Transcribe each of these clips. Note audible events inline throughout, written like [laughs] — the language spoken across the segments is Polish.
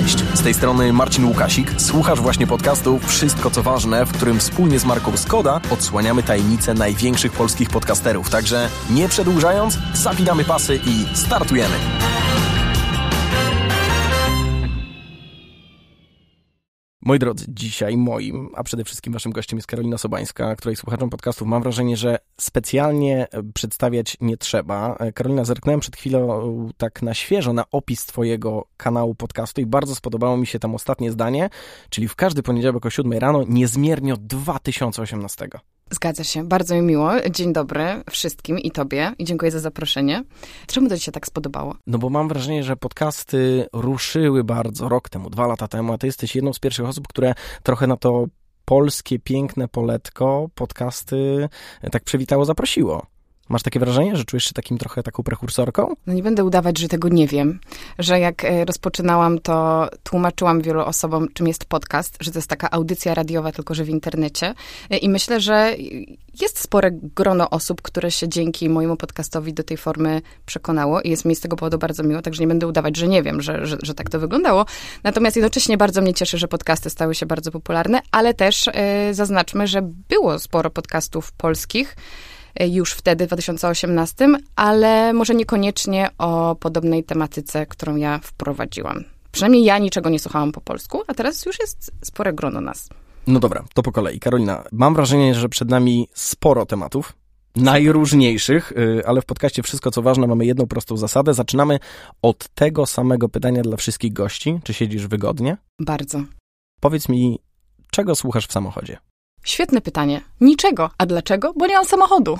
Cześć, z tej strony Marcin Łukasik. Słuchasz właśnie podcastu Wszystko co ważne, w którym wspólnie z Marką Skoda odsłaniamy tajemnice największych polskich podcasterów. Także nie przedłużając, zapinamy pasy i startujemy. Moi drodzy, dzisiaj moim, a przede wszystkim waszym gościem jest Karolina Sobańska, której słuchaczom podcastów mam wrażenie, że specjalnie przedstawiać nie trzeba. Karolina, zerknąłem przed chwilą tak na świeżo na opis twojego kanału podcastu i bardzo spodobało mi się tam ostatnie zdanie, czyli w każdy poniedziałek o 7 rano, niezmiernie od 2018. Zgadza się, bardzo mi miło. Dzień dobry wszystkim i tobie i dziękuję za zaproszenie. Czemu to ci się tak spodobało? No bo mam wrażenie, że podcasty ruszyły bardzo rok temu, dwa lata temu, a ty jesteś jedną z pierwszych osób, które trochę na to polskie piękne poletko podcasty tak przywitało, zaprosiło. Masz takie wrażenie, że czujesz się takim trochę taką prekursorką? No nie będę udawać, że tego nie wiem. Że jak e, rozpoczynałam, to tłumaczyłam wielu osobom, czym jest podcast, że to jest taka audycja radiowa, tylko że w internecie. E, I myślę, że jest spore grono osób, które się dzięki mojemu podcastowi do tej formy przekonało i jest mi z tego powodu bardzo miło, także nie będę udawać, że nie wiem, że, że, że tak to wyglądało. Natomiast jednocześnie bardzo mnie cieszy, że podcasty stały się bardzo popularne, ale też yy, zaznaczmy, że było sporo podcastów polskich, już wtedy, w 2018, ale może niekoniecznie o podobnej tematyce, którą ja wprowadziłam. Przynajmniej ja niczego nie słuchałam po polsku, a teraz już jest spore grono nas. No dobra, to po kolei. Karolina, mam wrażenie, że przed nami sporo tematów, najróżniejszych, y, ale w podcaście Wszystko co ważne mamy jedną prostą zasadę. Zaczynamy od tego samego pytania dla wszystkich gości. Czy siedzisz wygodnie? Bardzo. Powiedz mi, czego słuchasz w samochodzie? Świetne pytanie. Niczego. A dlaczego? Bo nie mam samochodu.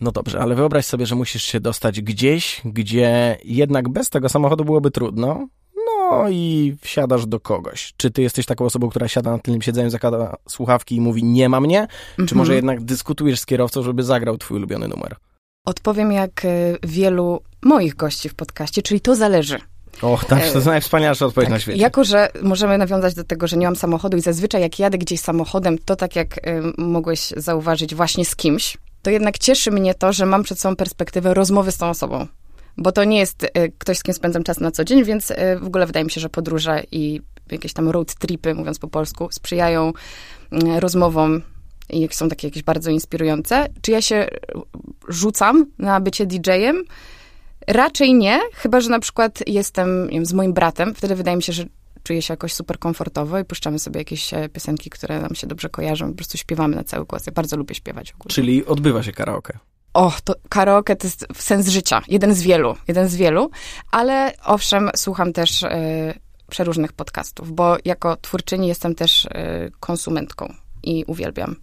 No dobrze, ale wyobraź sobie, że musisz się dostać gdzieś, gdzie jednak bez tego samochodu byłoby trudno. No i wsiadasz do kogoś. Czy ty jesteś taką osobą, która siada na tylnym siedzeniu, zakłada słuchawki i mówi nie ma mnie? Mhm. Czy może jednak dyskutujesz z kierowcą, żeby zagrał twój ulubiony numer? Odpowiem jak y, wielu moich gości w podcaście, czyli to zależy. O, tak, to jest najwspanialsza odpowiedź tak, na świecie. Jako, że możemy nawiązać do tego, że nie mam samochodu i zazwyczaj jak jadę gdzieś samochodem, to tak jak y, mogłeś zauważyć właśnie z kimś, to jednak cieszy mnie to, że mam przed sobą perspektywę rozmowy z tą osobą. Bo to nie jest y, ktoś, z kim spędzam czas na co dzień, więc y, w ogóle wydaje mi się, że podróże i jakieś tam road tripy, mówiąc po polsku, sprzyjają y, rozmowom i jak są takie jakieś bardzo inspirujące. Czy ja się rzucam na bycie DJ-em? Raczej nie, chyba że na przykład jestem wiem, z moim bratem, wtedy wydaje mi się, że czuję się jakoś super komfortowo i puszczamy sobie jakieś e, piosenki, które nam się dobrze kojarzą, po prostu śpiewamy na cały głos. Ja bardzo lubię śpiewać ogólnie. Czyli odbywa się karaoke. Och, to karaoke to jest sens życia. Jeden z wielu, jeden z wielu, ale owszem, słucham też y, przeróżnych podcastów, bo jako twórczyni jestem też y, konsumentką i uwielbiam.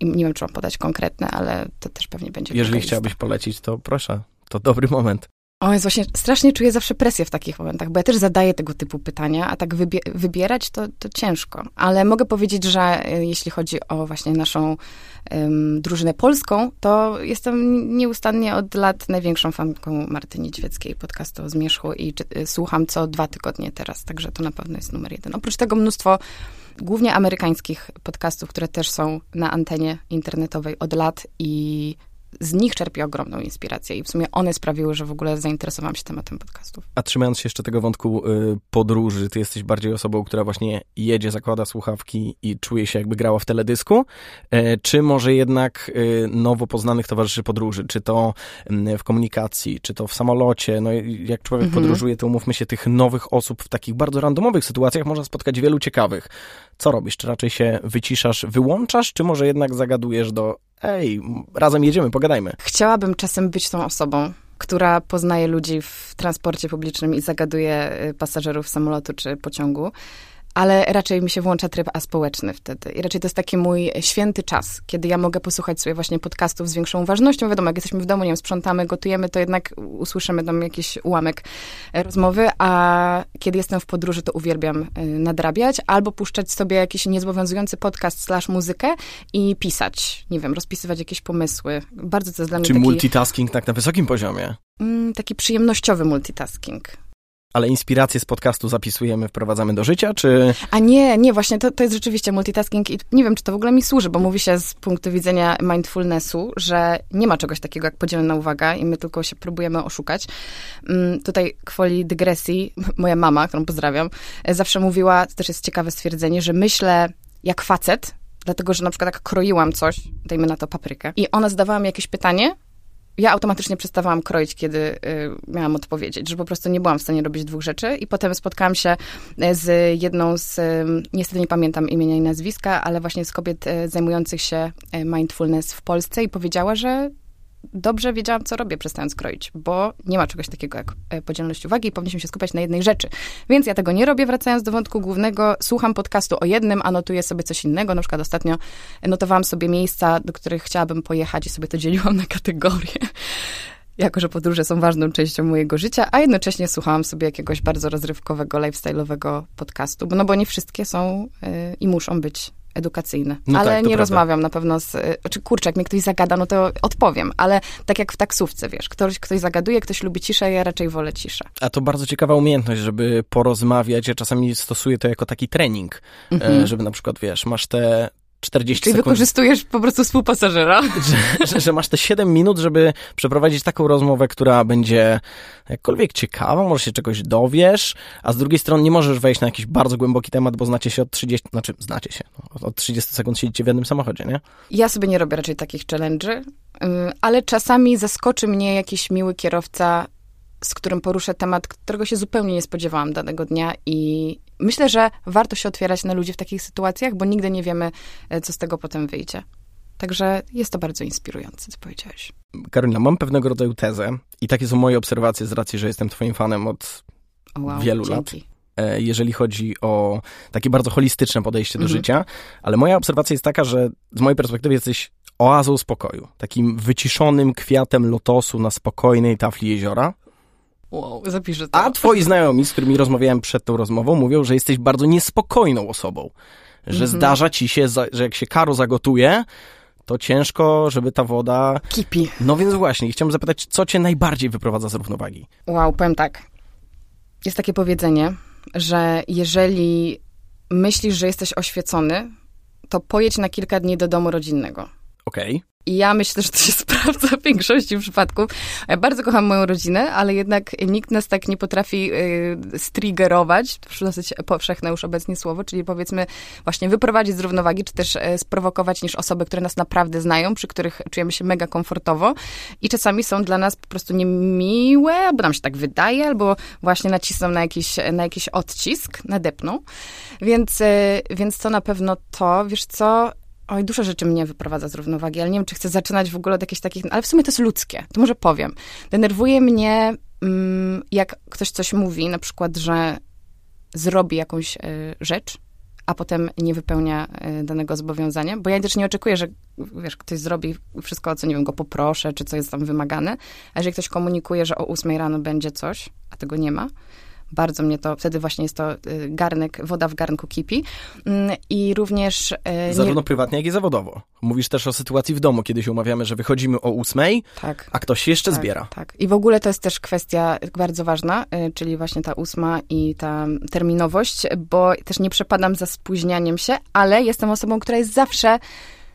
I nie wiem, czy mam podać konkretne, ale to też pewnie będzie. Jeżeli chciałabyś polecić, to proszę to dobry moment. O, jest właśnie, strasznie czuję zawsze presję w takich momentach, bo ja też zadaję tego typu pytania, a tak wybie wybierać to, to ciężko. Ale mogę powiedzieć, że y, jeśli chodzi o właśnie naszą um, drużynę polską, to jestem nieustannie od lat największą fanką Marty Niedźwieckiej, podcastu o Zmierzchu i czy, y, słucham co dwa tygodnie teraz, także to na pewno jest numer jeden. Oprócz tego mnóstwo głównie amerykańskich podcastów, które też są na antenie internetowej od lat i z nich czerpię ogromną inspirację i w sumie one sprawiły, że w ogóle zainteresowałam się tematem podcastów. A trzymając się jeszcze tego wątku y, podróży, ty jesteś bardziej osobą, która właśnie jedzie, zakłada słuchawki i czuje się jakby grała w teledysku, y, czy może jednak y, nowo poznanych towarzyszy podróży, czy to w komunikacji, czy to w samolocie, no jak człowiek mhm. podróżuje, to umówmy się, tych nowych osób w takich bardzo randomowych sytuacjach można spotkać wielu ciekawych. Co robisz? Czy raczej się wyciszasz, wyłączasz, czy może jednak zagadujesz do ej, razem jedziemy, pogadajmy. Chciałabym czasem być tą osobą, która poznaje ludzi w transporcie publicznym i zagaduje y, pasażerów samolotu czy pociągu ale raczej mi się włącza tryb aspołeczny wtedy. I raczej to jest taki mój święty czas, kiedy ja mogę posłuchać sobie właśnie podcastów z większą uważnością. Wiadomo, jak jesteśmy w domu, nie wiem, sprzątamy, gotujemy, to jednak usłyszymy tam jakiś ułamek rozmowy, a kiedy jestem w podróży, to uwielbiam y, nadrabiać albo puszczać sobie jakiś niezobowiązujący podcast slash muzykę i pisać. Nie wiem, rozpisywać jakieś pomysły. Bardzo to jest dla mnie Czy taki... multitasking tak na wysokim poziomie? Mm, taki przyjemnościowy multitasking Ale inspiracje z podcastu zapisujemy, wprowadzamy do życia, czy... A nie, nie, właśnie to, to jest rzeczywiście multitasking i nie wiem, czy to w ogóle mi służy, bo mówi się z punktu widzenia mindfulnessu, że nie ma czegoś takiego jak podzielona uwaga i my tylko się próbujemy oszukać. Mm, tutaj kwoli dygresji, [laughs] moja mama, którą pozdrawiam, e, zawsze mówiła, to też jest ciekawe stwierdzenie, że myślę jak facet, dlatego, że na przykład jak kroiłam coś, dajmy na to paprykę, i ona zadawała mi jakieś pytanie, ja automatycznie przestawałam kroić, kiedy y, miałam odpowiedzieć, że po prostu nie byłam w stanie robić dwóch rzeczy i potem spotkałam się y, z jedną z, niestety nie pamiętam imienia i nazwiska, ale właśnie z kobiet y, zajmujących się mindfulness w Polsce i powiedziała, że dobrze wiedziałam, co robię, przestając kroić, bo nie ma czegoś takiego jak e, podzielność uwagi i powinniśmy się skupiać na jednej rzeczy. Więc ja tego nie robię, wracając do wątku głównego. Słucham podcastu o jednym, a notuję sobie coś innego. Na przykład ostatnio notowałam sobie miejsca, do których chciałabym pojechać i sobie to dzieliłam [laughs] na kategorie. Jako, że podróże są ważną częścią mojego życia, a jednocześnie słuchałam sobie jakiegoś bardzo rozrywkowego, lifestyle'owego podcastu, no bo nie wszystkie są yy, i muszą być edukacyjne. No ale tak, nie prawda. rozmawiam na pewno z... Czy kurczę, jak mnie ktoś zagada, no to odpowiem, ale tak jak w taksówce, wiesz, ktoś, ktoś zagaduje, ktoś lubi ciszę, ja raczej wolę ciszę. A to bardzo ciekawa umiejętność, żeby porozmawiać. Ja czasami stosuję to jako taki trening, mhm. żeby na przykład, wiesz, masz te 40 Czyli sekund. wykorzystujesz po prostu współpasażera. [laughs] Że, że, że, masz te 7 minut, żeby przeprowadzić taką rozmowę, która będzie jakkolwiek ciekawa, może się czegoś dowiesz, a z drugiej strony nie możesz wejść na jakiś bardzo głęboki temat, bo znacie się od 30, znaczy znacie się, no, od 30 sekund siedzicie w jednym samochodzie, nie? Ja sobie nie robię raczej takich challenge'y, ale czasami zaskoczy mnie jakiś miły kierowca, z którym poruszę temat, którego się zupełnie nie spodziewałam danego dnia i myślę, że warto się otwierać na ludzi w takich sytuacjach, bo nigdy nie wiemy, e, co z tego potem wyjdzie. Także jest to bardzo inspirujące, co powiedziałeś. Karolina, mam pewnego rodzaju tezę i takie są moje obserwacje z racji, że jestem twoim fanem od wow, wielu dzięki. lat e, jeżeli chodzi o takie bardzo holistyczne podejście do mhm. życia, ale moja obserwacja jest taka, że z mojej perspektywy jesteś oazą spokoju, takim wyciszonym kwiatem lotosu na spokojnej tafli jeziora, Wow, zapiszę to. A twoi znajomi, z którymi rozmawiałem przed tą rozmową, mówią, że jesteś bardzo niespokojną osobą. Że mm -hmm. zdarza ci się, że jak się karo zagotuje, to ciężko, żeby ta woda... Kipi. No więc właśnie, chciałem zapytać, co cię najbardziej wyprowadza z równowagi? Wow, powiem tak. Jest takie powiedzenie, że jeżeli myślisz, że jesteś oświecony, to pojedź na kilka dni do domu rodzinnego. Okej. Okay. I ja myślę, że to się [laughs] sprawdza w większości przypadków. Ja bardzo kocham moją rodzinę, ale jednak nikt nas tak nie potrafi y, striggerować, to dosyć powszechne już obecnie słowo, czyli powiedzmy właśnie wyprowadzić z równowagi, czy też y, sprowokować niż osoby, które nas naprawdę znają, przy których czujemy się mega komfortowo i czasami są dla nas po prostu niemiłe, bo nam się tak wydaje, albo właśnie nacisną na jakiś, na jakiś odcisk, nadepną. Więc, y, więc to na pewno to, wiesz co, Oj, dużo rzeczy mnie wyprowadza z równowagi, ale nie wiem, czy chcę zaczynać w ogóle od jakichś takich... Ale w sumie to jest ludzkie, to może powiem. Denerwuje mnie, mm, jak ktoś coś mówi, na przykład, że zrobi jakąś y, rzecz, a potem nie wypełnia y, danego zobowiązania, bo ja też nie oczekuję, że wiesz, ktoś zrobi wszystko, o co, nie wiem, go poproszę, czy co jest tam wymagane, a jeżeli ktoś komunikuje, że o ósmej rano będzie coś, a tego nie ma, bardzo mnie to, wtedy właśnie jest to y, garnek, woda w garnku kipi. Mm, I również... Y, Zarówno nie... prywatnie, jak i zawodowo. Mówisz też o sytuacji w domu, kiedy się umawiamy, że wychodzimy o ósmej, tak. a ktoś się jeszcze tak, zbiera. Tak. I w ogóle to jest też kwestia bardzo ważna, y, czyli właśnie ta ósma i ta terminowość, bo też nie przepadam za spóźnianiem się, ale jestem osobą, która jest zawsze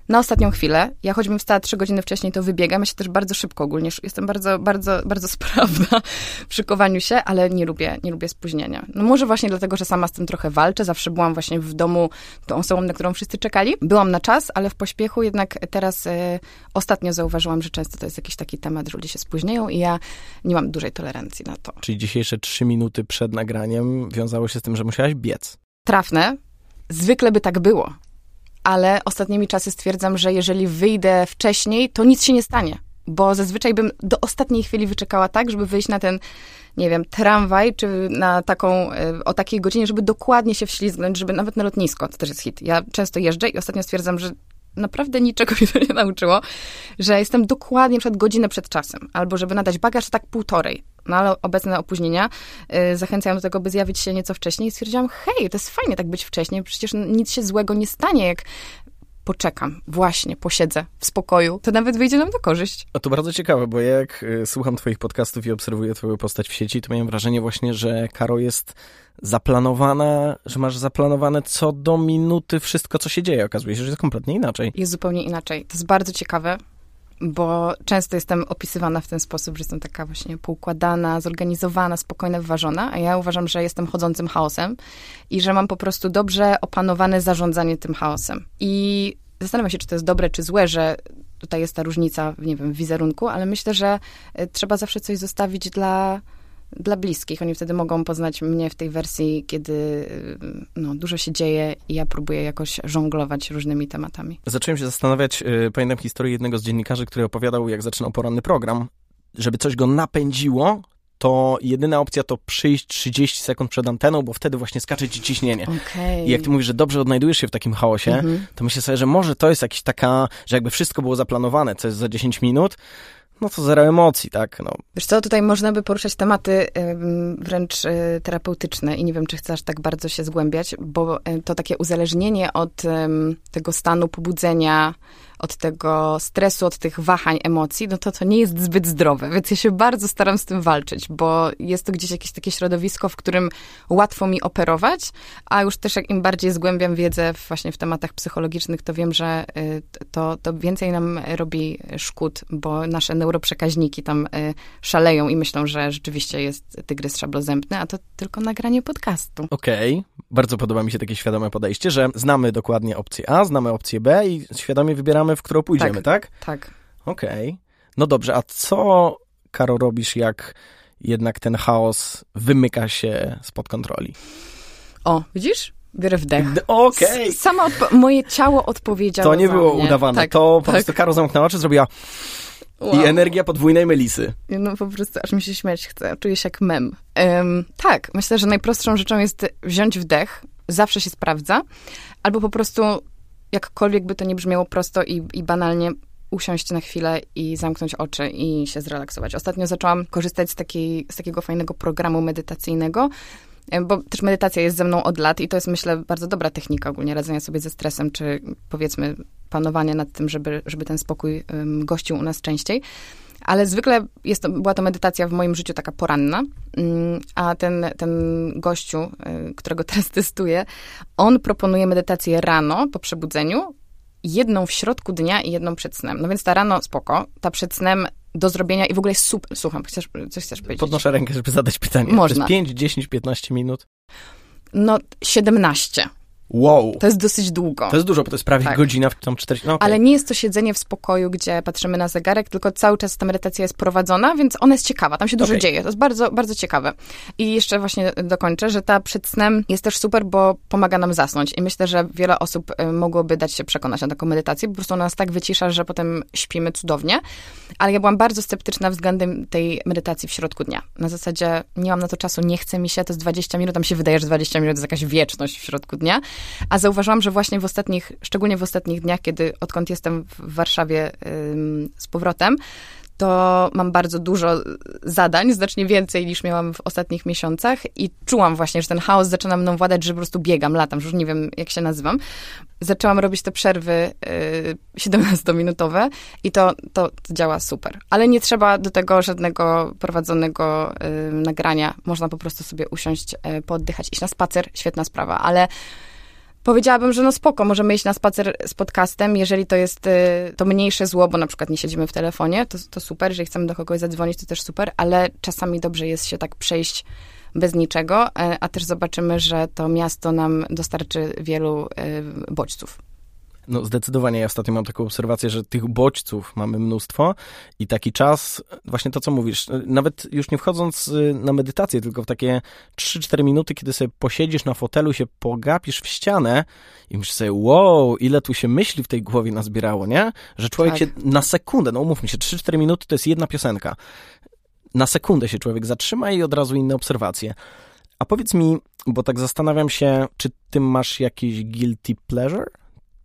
na ostatnią chwilę. Ja choćbym wstała trzy godziny wcześniej, to wybiegam. Ja się też bardzo szybko ogólnie, jestem bardzo, bardzo, bardzo [laughs] sprawna w szykowaniu się, ale nie lubię, nie lubię spóźnienia. No może właśnie dlatego, że sama z tym trochę walczę. Zawsze byłam właśnie w domu tą osobą, na którą wszyscy czekali. Byłam na czas, ale w pośpiechu jednak teraz e, ostatnio zauważyłam, że często to jest jakiś taki temat, że ludzie się spóźniają i ja nie mam dużej tolerancji na to. Czyli dzisiejsze trzy minuty przed nagraniem wiązało się z tym, że musiałaś biec. Trafne. Zwykle by tak było ale ostatnimi czasy stwierdzam, że jeżeli wyjdę wcześniej, to nic się nie stanie. Bo zazwyczaj bym do ostatniej chwili wyczekała tak, żeby wyjść na ten, nie wiem, tramwaj, czy na taką, e, o takiej godzinie, żeby dokładnie się wślizgnąć, żeby nawet na lotnisko, to też jest hit. Ja często jeżdżę i ostatnio stwierdzam, że naprawdę niczego [laughs] mi to nie nauczyło, że jestem dokładnie przed godzinę przed czasem, albo żeby nadać bagaż, tak półtorej. No ale obecne opóźnienia y, zachęcają do tego, by zjawić się nieco wcześniej i stwierdziłam, hej, to jest fajnie tak być wcześniej, przecież nic się złego nie stanie, jak poczekam, właśnie, posiedzę w spokoju, to nawet wyjdzie nam na korzyść. A to bardzo ciekawe, bo jak y, słucham twoich podcastów i obserwuję twoją postać w sieci, to miałem wrażenie właśnie, że Karo jest zaplanowana, że masz zaplanowane co do minuty wszystko, co się dzieje. Okazuje się, że jest kompletnie inaczej. Jest zupełnie inaczej. To jest bardzo ciekawe, bo często jestem opisywana w ten sposób, że jestem taka właśnie poukładana, zorganizowana, spokojna, wyważona, a ja uważam, że jestem chodzącym chaosem i że mam po prostu dobrze opanowane zarządzanie tym chaosem. I zastanawiam się, czy to jest dobre, czy złe, że tutaj jest ta różnica, nie wiem, w wizerunku, ale myślę, że y, trzeba zawsze coś zostawić dla dla bliskich. Oni wtedy mogą poznać mnie w tej wersji, kiedy y, no, dużo się dzieje i ja próbuję jakoś żonglować różnymi tematami. Zacząłem się zastanawiać, yy, pamiętam historię jednego z dziennikarzy, który opowiadał, jak zaczynał poranny program, żeby coś go napędziło, to jedyna opcja to przyjść 30 sekund przed anteną, bo wtedy właśnie skacze ci ciśnienie. Okay. I jak ty mówisz, że dobrze odnajdujesz się w takim chaosie, mm-hmm. to myślę sobie, że może to jest jakiś taka, że jakby wszystko było zaplanowane, co jest za 10 minut, no to zero emocji, tak? No. Wiesz co, tutaj można by poruszać tematy wręcz y, terapeutyczne i nie wiem, czy chcesz tak bardzo się zgłębiać, bo y, to takie uzależnienie od tego stanu pobudzenia, od tego stresu, od tych wahań emocji, no to to nie jest zbyt zdrowe. Więc ja się bardzo staram z tym walczyć, bo jest to gdzieś jakieś takie środowisko, w którym łatwo mi operować, a już też jak im bardziej zgłębiam wiedzę właśnie w tematach psychologicznych, to wiem, że y, to, to więcej nam robi szkód, bo nasze neuroprzekaźniki tam y, szaleją i myślą, że rzeczywiście jest tygrys szablozębny, a to tylko nagranie podcastu. Okej, okay. bardzo podoba mi się takie świadome podejście, że znamy dokładnie opcję A, znamy opcję B i świadomie wybieramy w którą pójdziemy, tak? Tak. tak. Okej. Okay. No dobrze, a co, Karo, robisz, jak jednak ten chaos wymyka się spod kontroli? O, widzisz? Biorę wdech. Okej. Okay. Sama moje ciało odpowiedziało To nie było udawane. Tak, to po tak. prostu Karo zamknęła oczy, zrobiła wow. i energia podwójnej melisy. No po prostu aż mi się śmiać chce. Czuję się jak mem. Um, tak, myślę, że najprostszą rzeczą jest wziąć wdech. Zawsze się sprawdza. Albo po prostu jakkolwiek by to nie brzmiało prosto i, i banalnie, usiąść na chwilę i zamknąć oczy i się zrelaksować. Ostatnio zaczęłam korzystać z, takiej, z takiego fajnego programu medytacyjnego, e, bo też medytacja jest ze mną od lat i to jest, myślę, bardzo dobra technika ogólnie radzenia sobie ze stresem, czy powiedzmy panowania nad tym, żeby, żeby ten spokój um, gościł u nas częściej. Ale zwykle jest to, była to medytacja w moim życiu taka poranna, mm, a ten, ten gościu, y, którego teraz testuję, on proponuje medytację rano po przebudzeniu, jedną w środku dnia i jedną przed snem. No więc ta rano spoko, ta przed snem do zrobienia i w ogóle jest super. Słucham, chcesz, coś chcesz powiedzieć? Podnoszę rękę, żeby zadać pytanie. Można. To jest 5, 10, 15 minut? No, 17. Wow. To jest dosyć długo. To jest dużo, bo to jest prawie tak. godzina, w tą 40... No okay. Ale nie jest to siedzenie w spokoju, gdzie patrzymy na zegarek, tylko cały czas ta medytacja jest prowadzona, więc ona jest ciekawa, tam się dużo okay. dzieje. To jest bardzo, bardzo ciekawe. I jeszcze właśnie dokończę, że ta przed snem jest też super, bo pomaga nam zasnąć. I myślę, że wiele osób y, mogłoby dać się przekonać na taką medytację. Po prostu ona nas tak wycisza, że potem śpimy cudownie. Ale ja byłam bardzo sceptyczna względem tej medytacji w środku dnia. Na zasadzie nie mam na to czasu, nie chce mi się, to jest 20 minut, tam się wydaje, że 20 minut to jest jakaś wieczność w środku dnia. A zauważyłam, że właśnie w ostatnich, szczególnie w ostatnich dniach, kiedy odkąd jestem w Warszawie ym, z powrotem, to mam bardzo dużo zadań, znacznie więcej niż miałam w ostatnich miesiącach i czułam właśnie, że ten chaos zaczyna mną władać, że po prostu biegam, latam, już nie wiem, jak się nazywam. Zaczęłam robić te przerwy y, 17-minutowe i to, to, działa super. Ale nie trzeba do tego żadnego prowadzonego y, nagrania. Można po prostu sobie usiąść, y, pooddychać, iść na spacer, świetna sprawa, ale Powiedziałabym, że no spoko, możemy iść na spacer z podcastem, jeżeli to jest y, to mniejsze zło, bo na przykład nie siedzimy w telefonie, to, to super, jeżeli chcemy do kogoś zadzwonić, to też super, ale czasami dobrze jest się tak przejść bez niczego, e, a też zobaczymy, że to miasto nam dostarczy wielu y, bodźców. No zdecydowanie. Ja ostatnio mam taką obserwację, że tych bodźców mamy mnóstwo i taki czas, właśnie to, co mówisz, nawet już nie wchodząc y, na medytację, tylko w takie 3-4 minuty, kiedy sobie posiedzisz na fotelu, się pogapisz w ścianę i myślisz sobie, wow, ile tu się myśli w tej głowie nazbierało, nie? Że człowiek tak. się na sekundę, no umówmy się, 3-4 minuty to jest jedna piosenka. Na sekundę się człowiek zatrzyma i od razu inne obserwacje. A powiedz mi, bo tak zastanawiam się, czy ty masz jakiś guilty pleasure?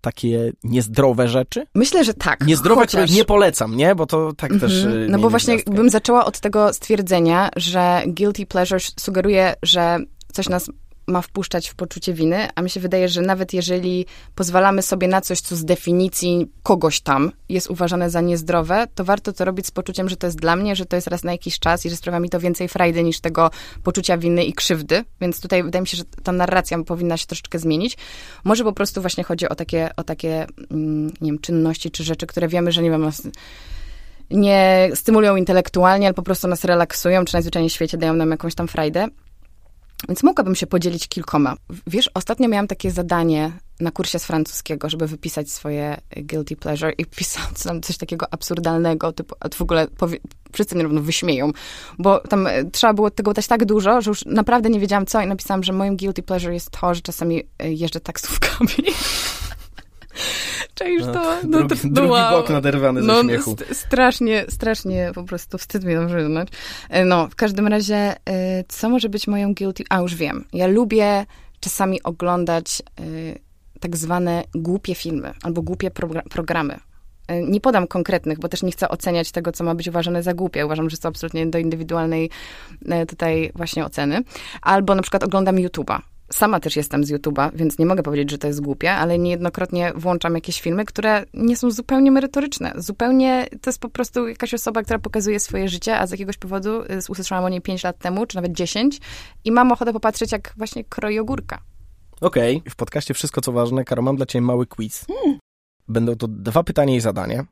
Takie niezdrowe rzeczy? Myślę, że tak. Niezdrowe, chociaż... których nie polecam, nie? Bo to tak mm -hmm. też... No bo właśnie bym zaczęła od tego stwierdzenia, że guilty pleasure sugeruje, że coś nas ma wpuszczać w poczucie winy, a mi się wydaje, że nawet jeżeli pozwalamy sobie na coś, co z definicji kogoś tam jest uważane za niezdrowe, to warto to robić z poczuciem, że to jest dla mnie, że to jest raz na jakiś czas i że sprawia mi to więcej frajdy niż tego poczucia winy i krzywdy. Więc tutaj wydaje mi się, że ta narracja powinna się troszeczkę zmienić. Może po prostu właśnie chodzi o takie, o takie mm, nie wiem, czynności czy rzeczy, które wiemy, że nie wiem, nie stymulują intelektualnie, ale po prostu nas relaksują, czy najzwyczajniej w świecie dają nam jakąś tam frajdę. Więc mogłabym się podzielić kilkoma. Wiesz, ostatnio miałam takie zadanie na kursie z francuskiego, żeby wypisać swoje guilty pleasure i [laughs] pisałam tam coś takiego absurdalnego, typu, a w ogóle powie, wszyscy mnie równo wyśmieją, bo tam e, trzeba było tego dać tak dużo, że już naprawdę nie wiedziałam co i napisałam, że moim guilty pleasure jest to, że czasami e, jeżdżę taksówkami. [laughs] Czaisz No, to? drugi, to, drugi wow. bok naderwany No, ze śmiechu. st- strasznie, strasznie po prostu wstyd mi to przyznać. E, No, w każdym razie, e, co może być moją guilty... A, już wiem. Ja lubię czasami oglądać e, tak zwane głupie filmy albo głupie progra- programy. Nie podam konkretnych, bo też nie chcę oceniać tego, co ma być uważane za głupie. Uważam, że to absolutnie do indywidualnej tutaj właśnie oceny. Albo na przykład oglądam YouTube'a. Sama też jestem z YouTube'a, więc nie mogę powiedzieć, że to jest głupie, ale niejednokrotnie włączam jakieś filmy, które nie są zupełnie merytoryczne. Zupełnie to jest po prostu jakaś osoba, która pokazuje swoje życie, a z jakiegoś powodu y, usłyszałam o niej 5 lat temu, czy nawet 10 i mam ochotę popatrzeć, jak właśnie kroi ogórka. Okej, w podcaście Wszystko co ważne, Karo, mam dla ciebie mały quiz. Będą to dwa pytania i zadanie.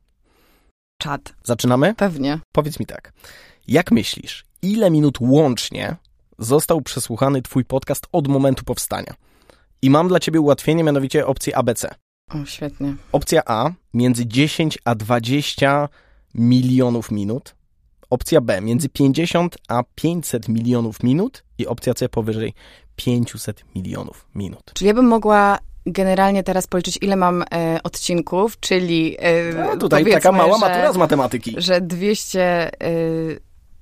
Czad. Zaczynamy? Pewnie. Powiedz mi tak. Jak myślisz, ile minut łącznie został przesłuchany twój podcast od momentu powstania? I mam dla ciebie ułatwienie, mianowicie opcję ABC. O, świetnie. Opcja A między 10 a 20 milionów minut. Opcja B między 50 a 500 milionów minut. I opcja C powyżej 500 milionów minut. Czyli ja bym mogła generalnie teraz policzyć, ile mam e, odcinków, czyli e, No, tutaj taka mała że- matura z matematyki. że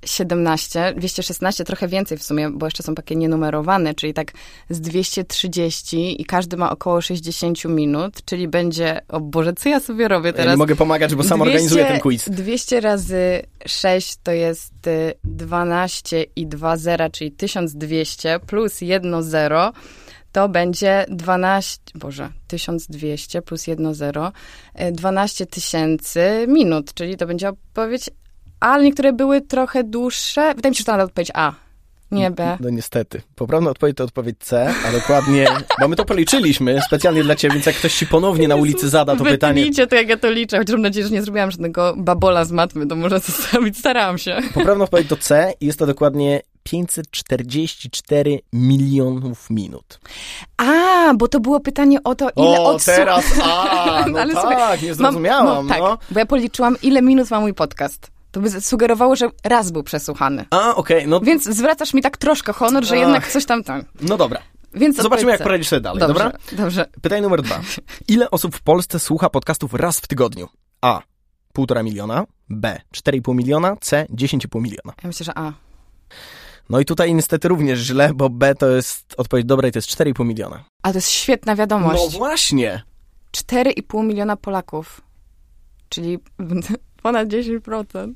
217, 216, trochę więcej w sumie, bo jeszcze są takie nienumerowane, czyli tak z 230 i każdy ma około 60 minut, czyli będzie, o Boże, co ja sobie robię Ja teraz? nie mogę pomagać, bo sam organizuję ten quiz. 200 razy 6 to jest y, 12 i 2 zera, czyli 1200 plus 1 zero to będzie 12, Boże, 1200 plus 1 zero, y, 12 tysięcy minut, czyli to będzie odpowiedź, ale niektóre były trochę dłuższe. Wydaje mi się, że to odpowiedź A, nie B. No niestety. Poprawna odpowiedź to odpowiedź C, a dokładnie, bo my to policzyliśmy specjalnie dla ciebie, więc jak ktoś ci ponownie na ulicy zada to pytanie, to, jak ja to liczę, chociaż mam nadzieję, że nie zrobiłam żadnego babola z matmy, to może [laughs] zostawić, starałam się. poprawna odpowiedź to C i jest to dokładnie 544 milionów minut. A, bo to było pytanie o to, ile odsłuch... a, [laughs] no Ale tak, słuchaj, nie Mam- zrozumiałam, no, tak, no. bo ja policzyłam, ile minut ma mój podcast. To by sugerowało, że raz był przesłuchany. A, okej, no, Więc zwracasz mi tak troszkę honor, że Ach. jednak coś tam tam. no dobra. Więc Zobaczymy, jak poradzisz sobie dalej, Dobrze, dobra? dobrze. Pytanie numer dwa. [laughs] Ile osób w Polsce słucha podcastów raz w tygodniu? A. 1,5 miliona. B. 4,5 miliona. C. 10,5 miliona. Ja myślę, że A. No i tutaj niestety również źle, bo B to jest odpowiedź dobra i to jest 4,5 miliona. Ale to jest świetna wiadomość. No właśnie. 4,5 miliona Polaków. Czyli ponad 10%.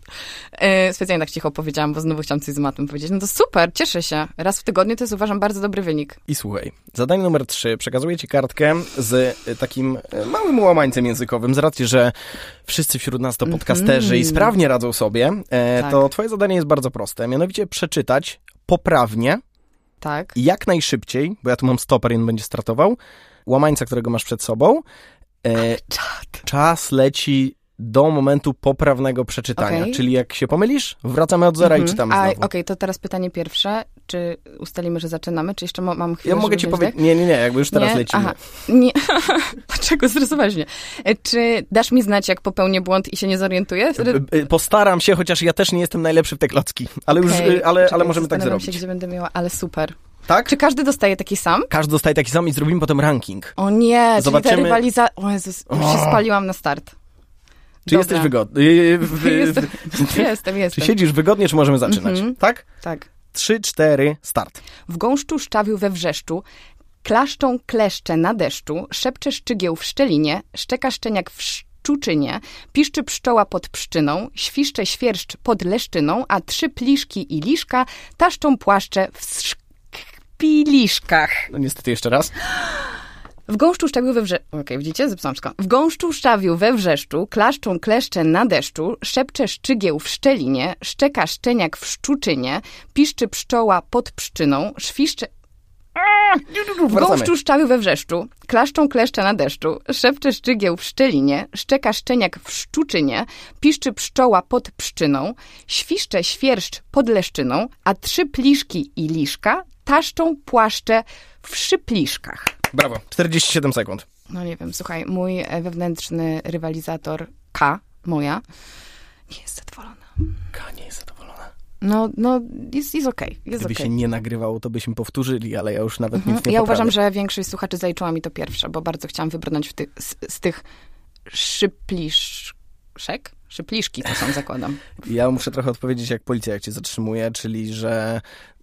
E, specjalnie tak cicho powiedziałam, bo znowu chciałam coś z matmy powiedzieć. No to super, cieszę się. Raz w tygodniu to jest uważam bardzo dobry wynik. I słuchaj, zadanie numer 3. Przekazuję ci kartkę z y, takim y, małym łamańcem językowym, z racji, że wszyscy wśród nas to podcasterzy i sprawnie radzą sobie, e, Tak. to twoje zadanie jest bardzo proste. Mianowicie przeczytać poprawnie Tak. jak najszybciej, bo ja tu mam stoper i on będzie startował, łamańca, którego masz przed sobą. E, czas leci do momentu poprawnego przeczytania. Okej. Czyli jak się pomylisz, wracamy od zera i Mhm. czytamy A, znowu. Okej, to teraz pytanie pierwsze. Czy ustalimy, że zaczynamy, czy jeszcze mam chwilę, Ja mogę ci powiedzieć, nie, nie, nie, jakby już teraz nie? lecimy. Aha. Nie. [laughs] Dlaczego stresowałeś mnie? Czy dasz mi znać, jak popełnię błąd i się nie zorientuję? Wtedy... Y, y, Postaram się, chociaż ja też nie jestem najlepszy w te klocki, ale już, Okej, y, ale, ale czekaj, możemy tak zrobić. się, gdzie będę miała, ale super. Tak? Czy każdy dostaje taki sam? Każdy dostaje taki sam i zrobimy potem ranking. O nie, czyli Zobaczymy- ta rywalizacja... O Jezus, już się spaliłam na start. Czy jesteś wygodny? Y, y, w- Jestem, [laughs] Czy jestem, jestem. siedzisz wygodnie, czy możemy zaczynać? Mhm. Tak? Tak. Trzy, cztery, start. W gąszczu szczawiu we wrzeszczu, klaszczą kleszcze na deszczu, szepcze szczygieł w szczelinie, szczeka szczeniak w szczuczynie, piszczy pszczoła pod pszczyną, świszcze świerszcz pod leszczyną, a trzy pliszki i liszka taszczą płaszcze w sz... piliszkach. No niestety jeszcze raz. [gasps] W gąszczu szczawiu we wrzeszczu, okej, widzicie, zepsułam wszystko. W gąszczu szczawiu we wrzeszczu, klaszczą kleszcze na deszczu, szepcze szczygieł w szczelinie, szczeka szczeniak w szczuczynie, piszczy pszczoła pod pszczyną, świszcze... W Wracamy. gąszczu szczawiu we wrzeszczu, klaszczą kleszcze na deszczu, szepcze szczygieł w szczelinie, szczeka szczeniak w szczuczynie, piszczy pszczoła pod pszczyną, świszcze świerszcz pod leszczyną, a trzy pliszki i liszka taszczą płaszcze w szypliszkach. Brawo. 47 sekund. No nie wiem, słuchaj, mój wewnętrzny rywalizator K, moja, nie jest zadowolona. Ka nie jest zadowolona. No, no, jest, jest okej, jest Gdyby okej. się nie nagrywało, to byśmy powtórzyli, ale ja już nawet nic Mhm. nie Ja poprawię. uważam, że większość słuchaczy zaliczyła mi to pierwsze, bo bardzo chciałam wybrnąć w ty, z, z tych szypliszek? Szypliszki to są, [laughs] zakładam. Ja muszę trochę odpowiedzieć jak policja, jak cię zatrzymuje, czyli że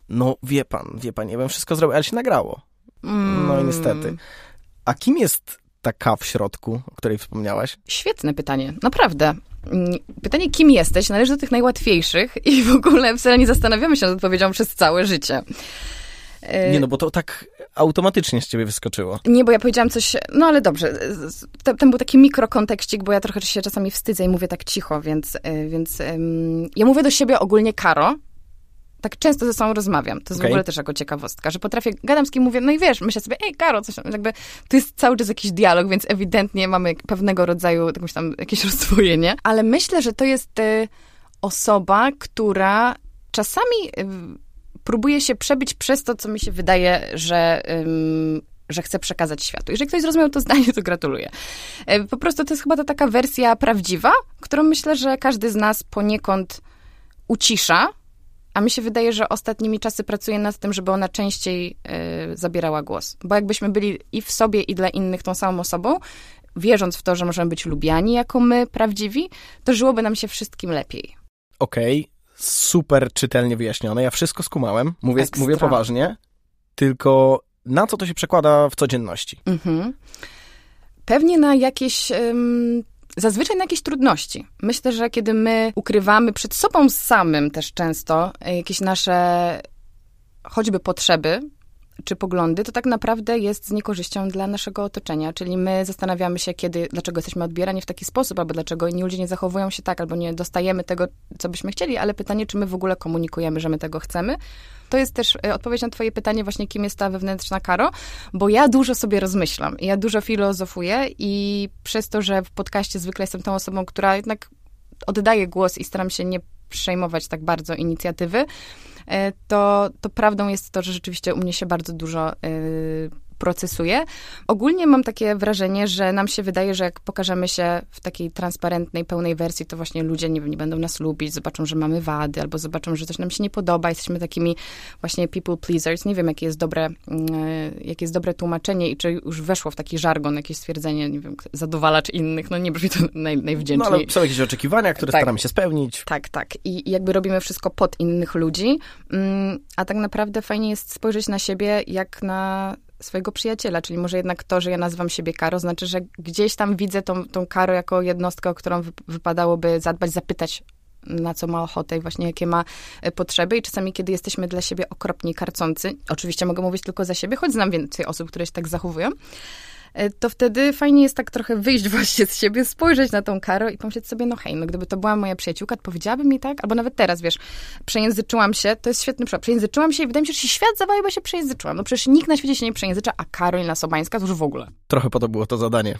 no wie pan, wie pan, ja bym wszystko zrobił, ale się nagrało. No i niestety. A kim jest ta K w środku, o której wspomniałaś? Świetne pytanie, naprawdę. Mm, Pytanie, kim jesteś, należy do tych najłatwiejszych i w ogóle wcale nie zastanawiamy się nad odpowiedzią przez całe życie. E, Nie no, bo to tak automatycznie z ciebie wyskoczyło. Nie, bo ja powiedziałam coś, no ale dobrze, ten był taki mikrokontekścik, bo ja trochę się czasami wstydzę i mówię tak cicho, więc, y, więc ja mówię do siebie ogólnie Karo, tak często ze sobą rozmawiam, to jest Okej. w ogóle też jako ciekawostka, że potrafię, gadam z kim mówię, no i wiesz, myślę sobie, ej Karo, coś tam, jakby, to jest cały czas jakiś dialog, więc ewidentnie mamy pewnego rodzaju jakąś tam, jakieś [laughs] rozdwojenie, ale myślę, że to jest y, osoba, która czasami y, próbuje się przebić przez to, co mi się wydaje, że, ym, że chce przekazać światu. Jeżeli ktoś zrozumiał to zdanie, to gratuluję. E, Po prostu to jest chyba ta taka wersja prawdziwa, którą myślę, że każdy z nas poniekąd ucisza, a mi się wydaje, że ostatnimi czasy pracuję nad tym, żeby ona częściej e, zabierała głos. Bo jakbyśmy byli i w sobie, i dla innych tą samą osobą, wierząc w to, że możemy być lubiani jako my, prawdziwi, to żyłoby nam się wszystkim lepiej. Okej, super czytelnie wyjaśnione, ja wszystko skumałem, mówię, Ekstra. mówię poważnie, tylko na co to się przekłada w codzienności? Mhm. Pewnie na jakieś. ym, Zazwyczaj na jakieś trudności. Myślę, że kiedy my ukrywamy przed sobą samym też często e, jakieś nasze choćby potrzeby czy poglądy, to tak naprawdę jest z niekorzyścią dla naszego otoczenia. Czyli my zastanawiamy się, kiedy, dlaczego jesteśmy odbierani w taki sposób, albo dlaczego inni ludzie nie zachowują się tak, albo nie dostajemy tego, co byśmy chcieli, ale pytanie, czy my w ogóle komunikujemy, że my tego chcemy. To jest też e, odpowiedź na twoje pytanie właśnie, kim jest ta wewnętrzna Karo, bo ja dużo sobie rozmyślam, ja dużo filozofuję i przez to, że w podcaście zwykle jestem tą osobą, która jednak oddaje głos i staram się nie przejmować tak bardzo inicjatywy, e, to, to prawdą jest to, że rzeczywiście u mnie się bardzo dużo y, procesuje. Ogólnie mam takie wrażenie, że nam się wydaje, że jak pokażemy się w takiej transparentnej, pełnej wersji, to właśnie ludzie nie, nie będą nas lubić, zobaczą, że mamy wady, albo zobaczą, że coś nam się nie podoba. Jesteśmy takimi właśnie people pleasers. Nie wiem, jakie jest dobre, y, jakie jest dobre tłumaczenie i czy już weszło w taki żargon, jakieś stwierdzenie, nie wiem, zadowalacz innych. No nie brzmi to [laughs] naj, No najwdzięczniej. ale są jakieś oczekiwania, które Tak. staramy się spełnić. Tak, tak. I i jakby robimy wszystko pod innych ludzi, mm, a tak naprawdę fajnie jest spojrzeć na siebie jak na swojego przyjaciela, czyli może jednak to, że ja nazywam siebie Karo, znaczy, że gdzieś tam widzę tą, tą Karo jako jednostkę, o którą wy- wypadałoby zadbać, zapytać na co ma ochotę i właśnie jakie ma e, potrzeby. I czasami, kiedy jesteśmy dla siebie okropnie karcący, oczywiście mogę mówić tylko za siebie, choć znam więcej osób, które się tak zachowują, to wtedy fajnie jest tak trochę wyjść [laughs] właśnie z siebie, spojrzeć na tą Karo i pomyśleć sobie, no hej, no gdyby to była moja przyjaciółka, to powiedziałaby mi tak, albo nawet teraz, wiesz, przejęzyczyłam się, to jest świetny przykład, przejęzyczyłam się i wydaje mi się, że się świat zawalił, bo się przejęzyczyłam. No przecież nikt na świecie się nie przejęzycza, a Karolina Sobańska to już w ogóle. Trochę po to było to zadanie.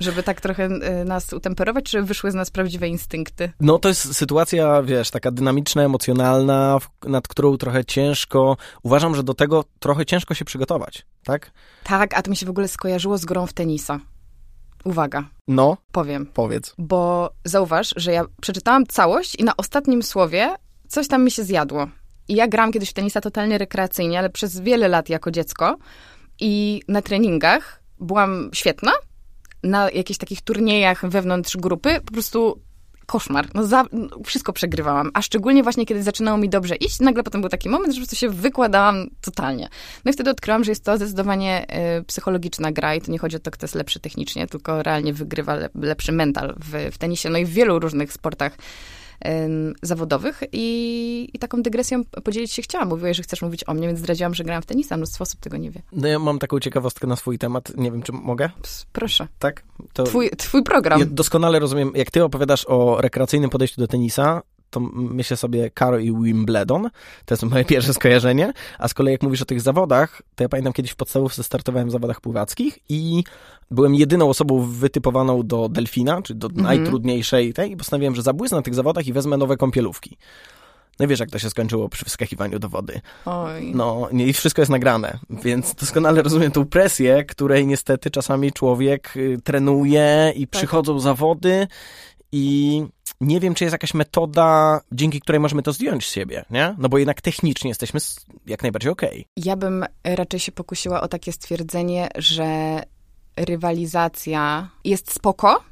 Żeby tak trochę y, nas utemperować, czy wyszły z nas prawdziwe instynkty? No to jest sytuacja, wiesz, taka dynamiczna, emocjonalna, nad którą trochę ciężko, uważam, że do tego trochę ciężko się przygotować, tak? Tak, a to mi się w ogóle skojarzyło z grą w tenisa. Uwaga, No, powiem. powiedz. Bo zauważ, że ja przeczytałam całość i na ostatnim słowie coś tam mi się zjadło. I ja gram kiedyś w tenisa totalnie rekreacyjnie, ale przez wiele lat jako dziecko. I na treningach byłam świetna. Na jakichś takich turniejach wewnątrz grupy po prostu koszmar. No, za, no wszystko przegrywałam. A szczególnie właśnie, kiedy zaczynało mi dobrze iść, nagle potem był taki moment, że po prostu się wykładałam totalnie. No i wtedy odkryłam, że jest to zdecydowanie y, psychologiczna gra i to nie chodzi o to, kto jest lepszy technicznie, tylko realnie wygrywa le, lepszy mental w, w tenisie, no i w wielu różnych sportach zawodowych i, i taką dygresją podzielić się chciałam. Mówiłaś, że chcesz mówić o mnie, więc zdradziłam, że grałam w tenisa. Mnóstwo osób tego nie wie. No ja mam taką ciekawostkę na swój temat. Nie wiem, czy mogę? Proszę. Tak? To twój, twój program. Ja doskonale rozumiem, jak ty opowiadasz o rekreacyjnym podejściu do tenisa, to myślę sobie Karo i Wimbledon, to jest moje pierwsze skojarzenie, a z kolei jak mówisz o tych zawodach, to ja pamiętam kiedyś w podstawówce startowałem w zawodach pływackich i byłem jedyną osobą wytypowaną do delfina, czy do mhm. najtrudniejszej tej i postanowiłem, że zabłysnę na tych zawodach i wezmę nowe kąpielówki. No wiesz, jak to się skończyło przy wskakiwaniu do wody. Oj. No nie, i wszystko jest nagrane, więc doskonale rozumiem tą presję, której niestety czasami człowiek y, trenuje i tak. przychodzą zawody i nie wiem, czy jest jakaś metoda, dzięki której możemy to zdjąć z siebie, nie? No bo jednak technicznie jesteśmy jak najbardziej okej. Okay. Ja bym raczej się pokusiła o takie stwierdzenie, że rywalizacja jest spoko,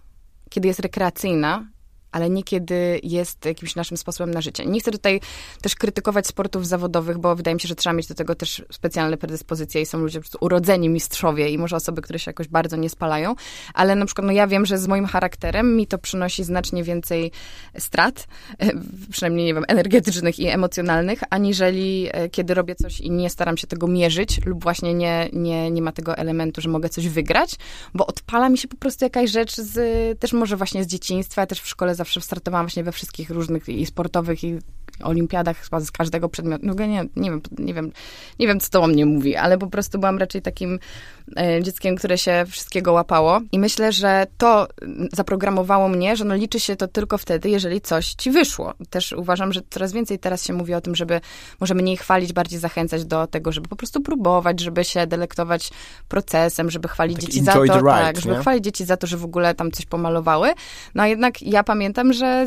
kiedy jest rekreacyjna, ale niekiedy jest jakimś naszym sposobem na życie. Nie chcę tutaj też krytykować sportów zawodowych, bo wydaje mi się, że trzeba mieć do tego też specjalne predyspozycje i są ludzie urodzeni mistrzowie i może osoby, które się jakoś bardzo nie spalają, ale na przykład no ja wiem, że z moim charakterem mi to przynosi znacznie więcej strat, [laughs] przynajmniej nie wiem, energetycznych i emocjonalnych, aniżeli e, kiedy robię coś i nie staram się tego mierzyć lub właśnie nie, nie, nie ma tego elementu, że mogę coś wygrać, bo odpala mi się po prostu jakaś rzecz z, też może właśnie z dzieciństwa, też w szkole zawsze startowałam właśnie we wszystkich różnych i sportowych, i olimpiadach chyba z każdego przedmiotu. No nie, nie wiem, nie wiem, nie wiem, co to o mnie mówi, ale po prostu byłam raczej takim e, dzieckiem, które się wszystkiego łapało. I myślę, że to zaprogramowało mnie, że no liczy się to tylko wtedy, jeżeli coś ci wyszło. Też uważam, że coraz więcej teraz się mówi o tym, żeby może mniej chwalić, bardziej zachęcać do tego, żeby po prostu próbować, żeby się delektować procesem, żeby chwalić tak dzieci za to, ride, tak, żeby chwalić dzieci za to, że w ogóle tam coś pomalowały. No a jednak ja pamiętam, że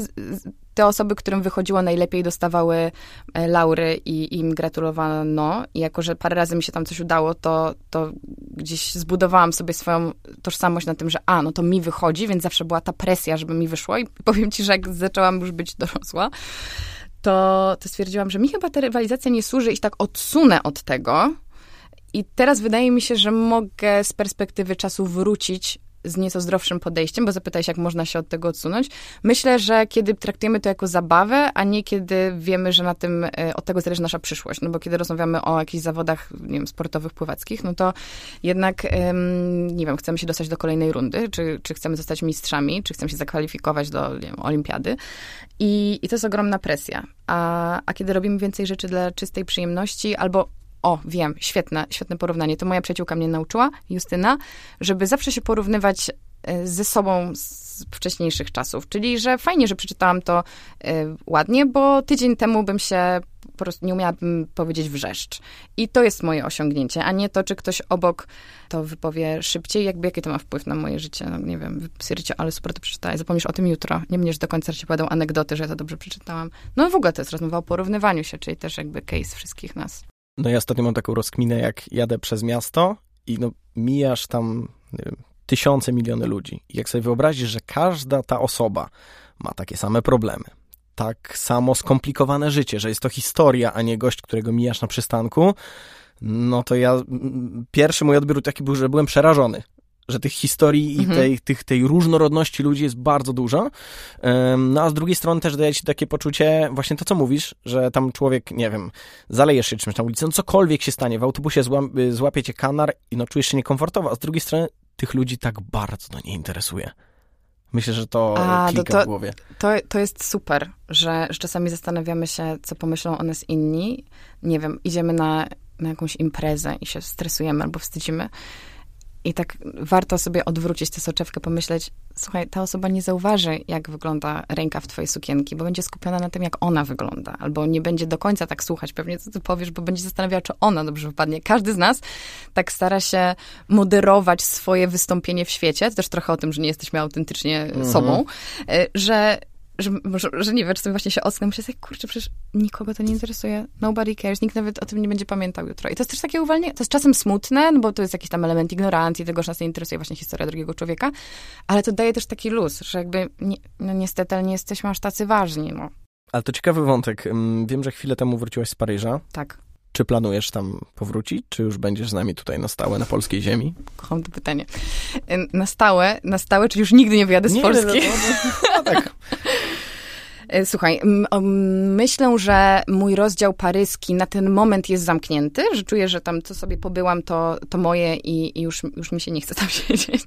te osoby, którym wychodziło najlepiej, dostawały e, laury i im gratulowano. I jako, że parę razy mi się tam coś udało, to, to gdzieś zbudowałam sobie swoją tożsamość na tym, że a, no to mi wychodzi, więc zawsze była ta presja, żeby mi wyszło. I [laughs] powiem ci, że jak zaczęłam już być dorosła, to, to stwierdziłam, że mi chyba ta rywalizacja nie służy i tak odsunę od tego. I teraz wydaje mi się, że mogę z perspektywy czasu wrócić z nieco zdrowszym podejściem, bo zapytałeś, jak można się od tego odsunąć. Myślę, że kiedy traktujemy to jako zabawę, a nie kiedy wiemy, że na tym, e, od tego zależy nasza przyszłość. No bo kiedy rozmawiamy o jakichś zawodach, nie wiem, sportowych, pływackich, no to jednak, nie wiem, chcemy się dostać do kolejnej rundy, czy, czy chcemy zostać mistrzami, czy chcemy się zakwalifikować do wiem, olimpiady. I, I to jest ogromna presja. A, a kiedy robimy więcej rzeczy dla czystej przyjemności, albo o, wiem, świetne, świetne porównanie. To moja przyjaciółka mnie nauczyła, Justyna, żeby zawsze się porównywać e, ze sobą z wcześniejszych czasów. Czyli, że fajnie, że przeczytałam to y, ładnie, bo tydzień temu bym się po prostu nie umiałabym powiedzieć wrzeszcz. I to jest moje osiągnięcie, a nie to, czy ktoś obok to wypowie szybciej, jakby jaki to ma wpływ na moje życie. No nie wiem, stwierdzicie, ale super to przeczytałeś, zapomnisz o tym jutro. Nie będziesz do końca ci powiedzą anegdoty, że ja to dobrze przeczytałam. No w ogóle to jest rozmowa o porównywaniu się, czyli też jakby case wszystkich nas. No ja ostatnio mam taką rozkminę, jak jadę przez miasto i no mijasz tam wiem, tysiące, miliony ludzi. I jak sobie wyobrazisz, że każda ta osoba ma takie same problemy, tak samo skomplikowane życie, że jest to historia, a nie gość, którego mijasz na przystanku, no to ja, pierwszy mój odbiór taki był, że byłem przerażony, że tych historii mhm. i tej, tych, tej różnorodności ludzi jest bardzo dużo. No a z drugiej strony też daje ci takie poczucie, właśnie to, co mówisz, że tam człowiek, nie wiem, zalejesz się czymś na ulicy, no cokolwiek się stanie, w autobusie y, złapie cię kanar i no czujesz się niekomfortowo, a z drugiej strony tych ludzi tak bardzo to nie interesuje. Myślę, że to a, klika to, w głowie. To, to jest super, że, że czasami zastanawiamy się, co pomyślą o nas inni. Nie wiem, idziemy na, na jakąś imprezę i się stresujemy albo wstydzimy i tak warto sobie odwrócić tę soczewkę, pomyśleć, słuchaj, ta osoba nie zauważy, jak wygląda ręka w twojej sukienki, bo będzie skupiona na tym, jak ona wygląda, albo nie będzie do końca tak słuchać pewnie, co ty powiesz, bo będzie zastanawiała, czy ona dobrze wypadnie. Każdy z nas tak stara się moderować swoje wystąpienie w świecie, to też trochę o tym, że nie jesteśmy autentycznie mhm. sobą, e, że że, że, że nie wiem, czy właśnie się ocknę, myślę sobie, kurczę, przecież nikogo to nie interesuje, nobody cares, nikt nawet o tym nie będzie pamiętał jutro. I to jest też takie uwalnienie, to jest czasem smutne, no bo to jest jakiś tam element ignorancji, tego, że nas nie interesuje właśnie historia drugiego człowieka, ale to daje też taki luz, że jakby, nie, no niestety, ale nie jesteśmy aż tacy ważni, no. Ale to ciekawy wątek. Wiem, że chwilę temu wróciłaś z Paryża. Tak. Czy planujesz tam powrócić, czy już będziesz z nami tutaj na stałe, na polskiej ziemi? Kocham to pytanie. Na stałe, na stałe, czy już nigdy nie wyjadę z nie, Polski? No, no, no, no tak. [laughs] E, słuchaj, myślę, że mój rozdział paryski na ten moment jest zamknięty, że czuję, że tam co sobie pobyłam, to, to moje i, i już, już mi się nie chce tam [laughs] siedzieć.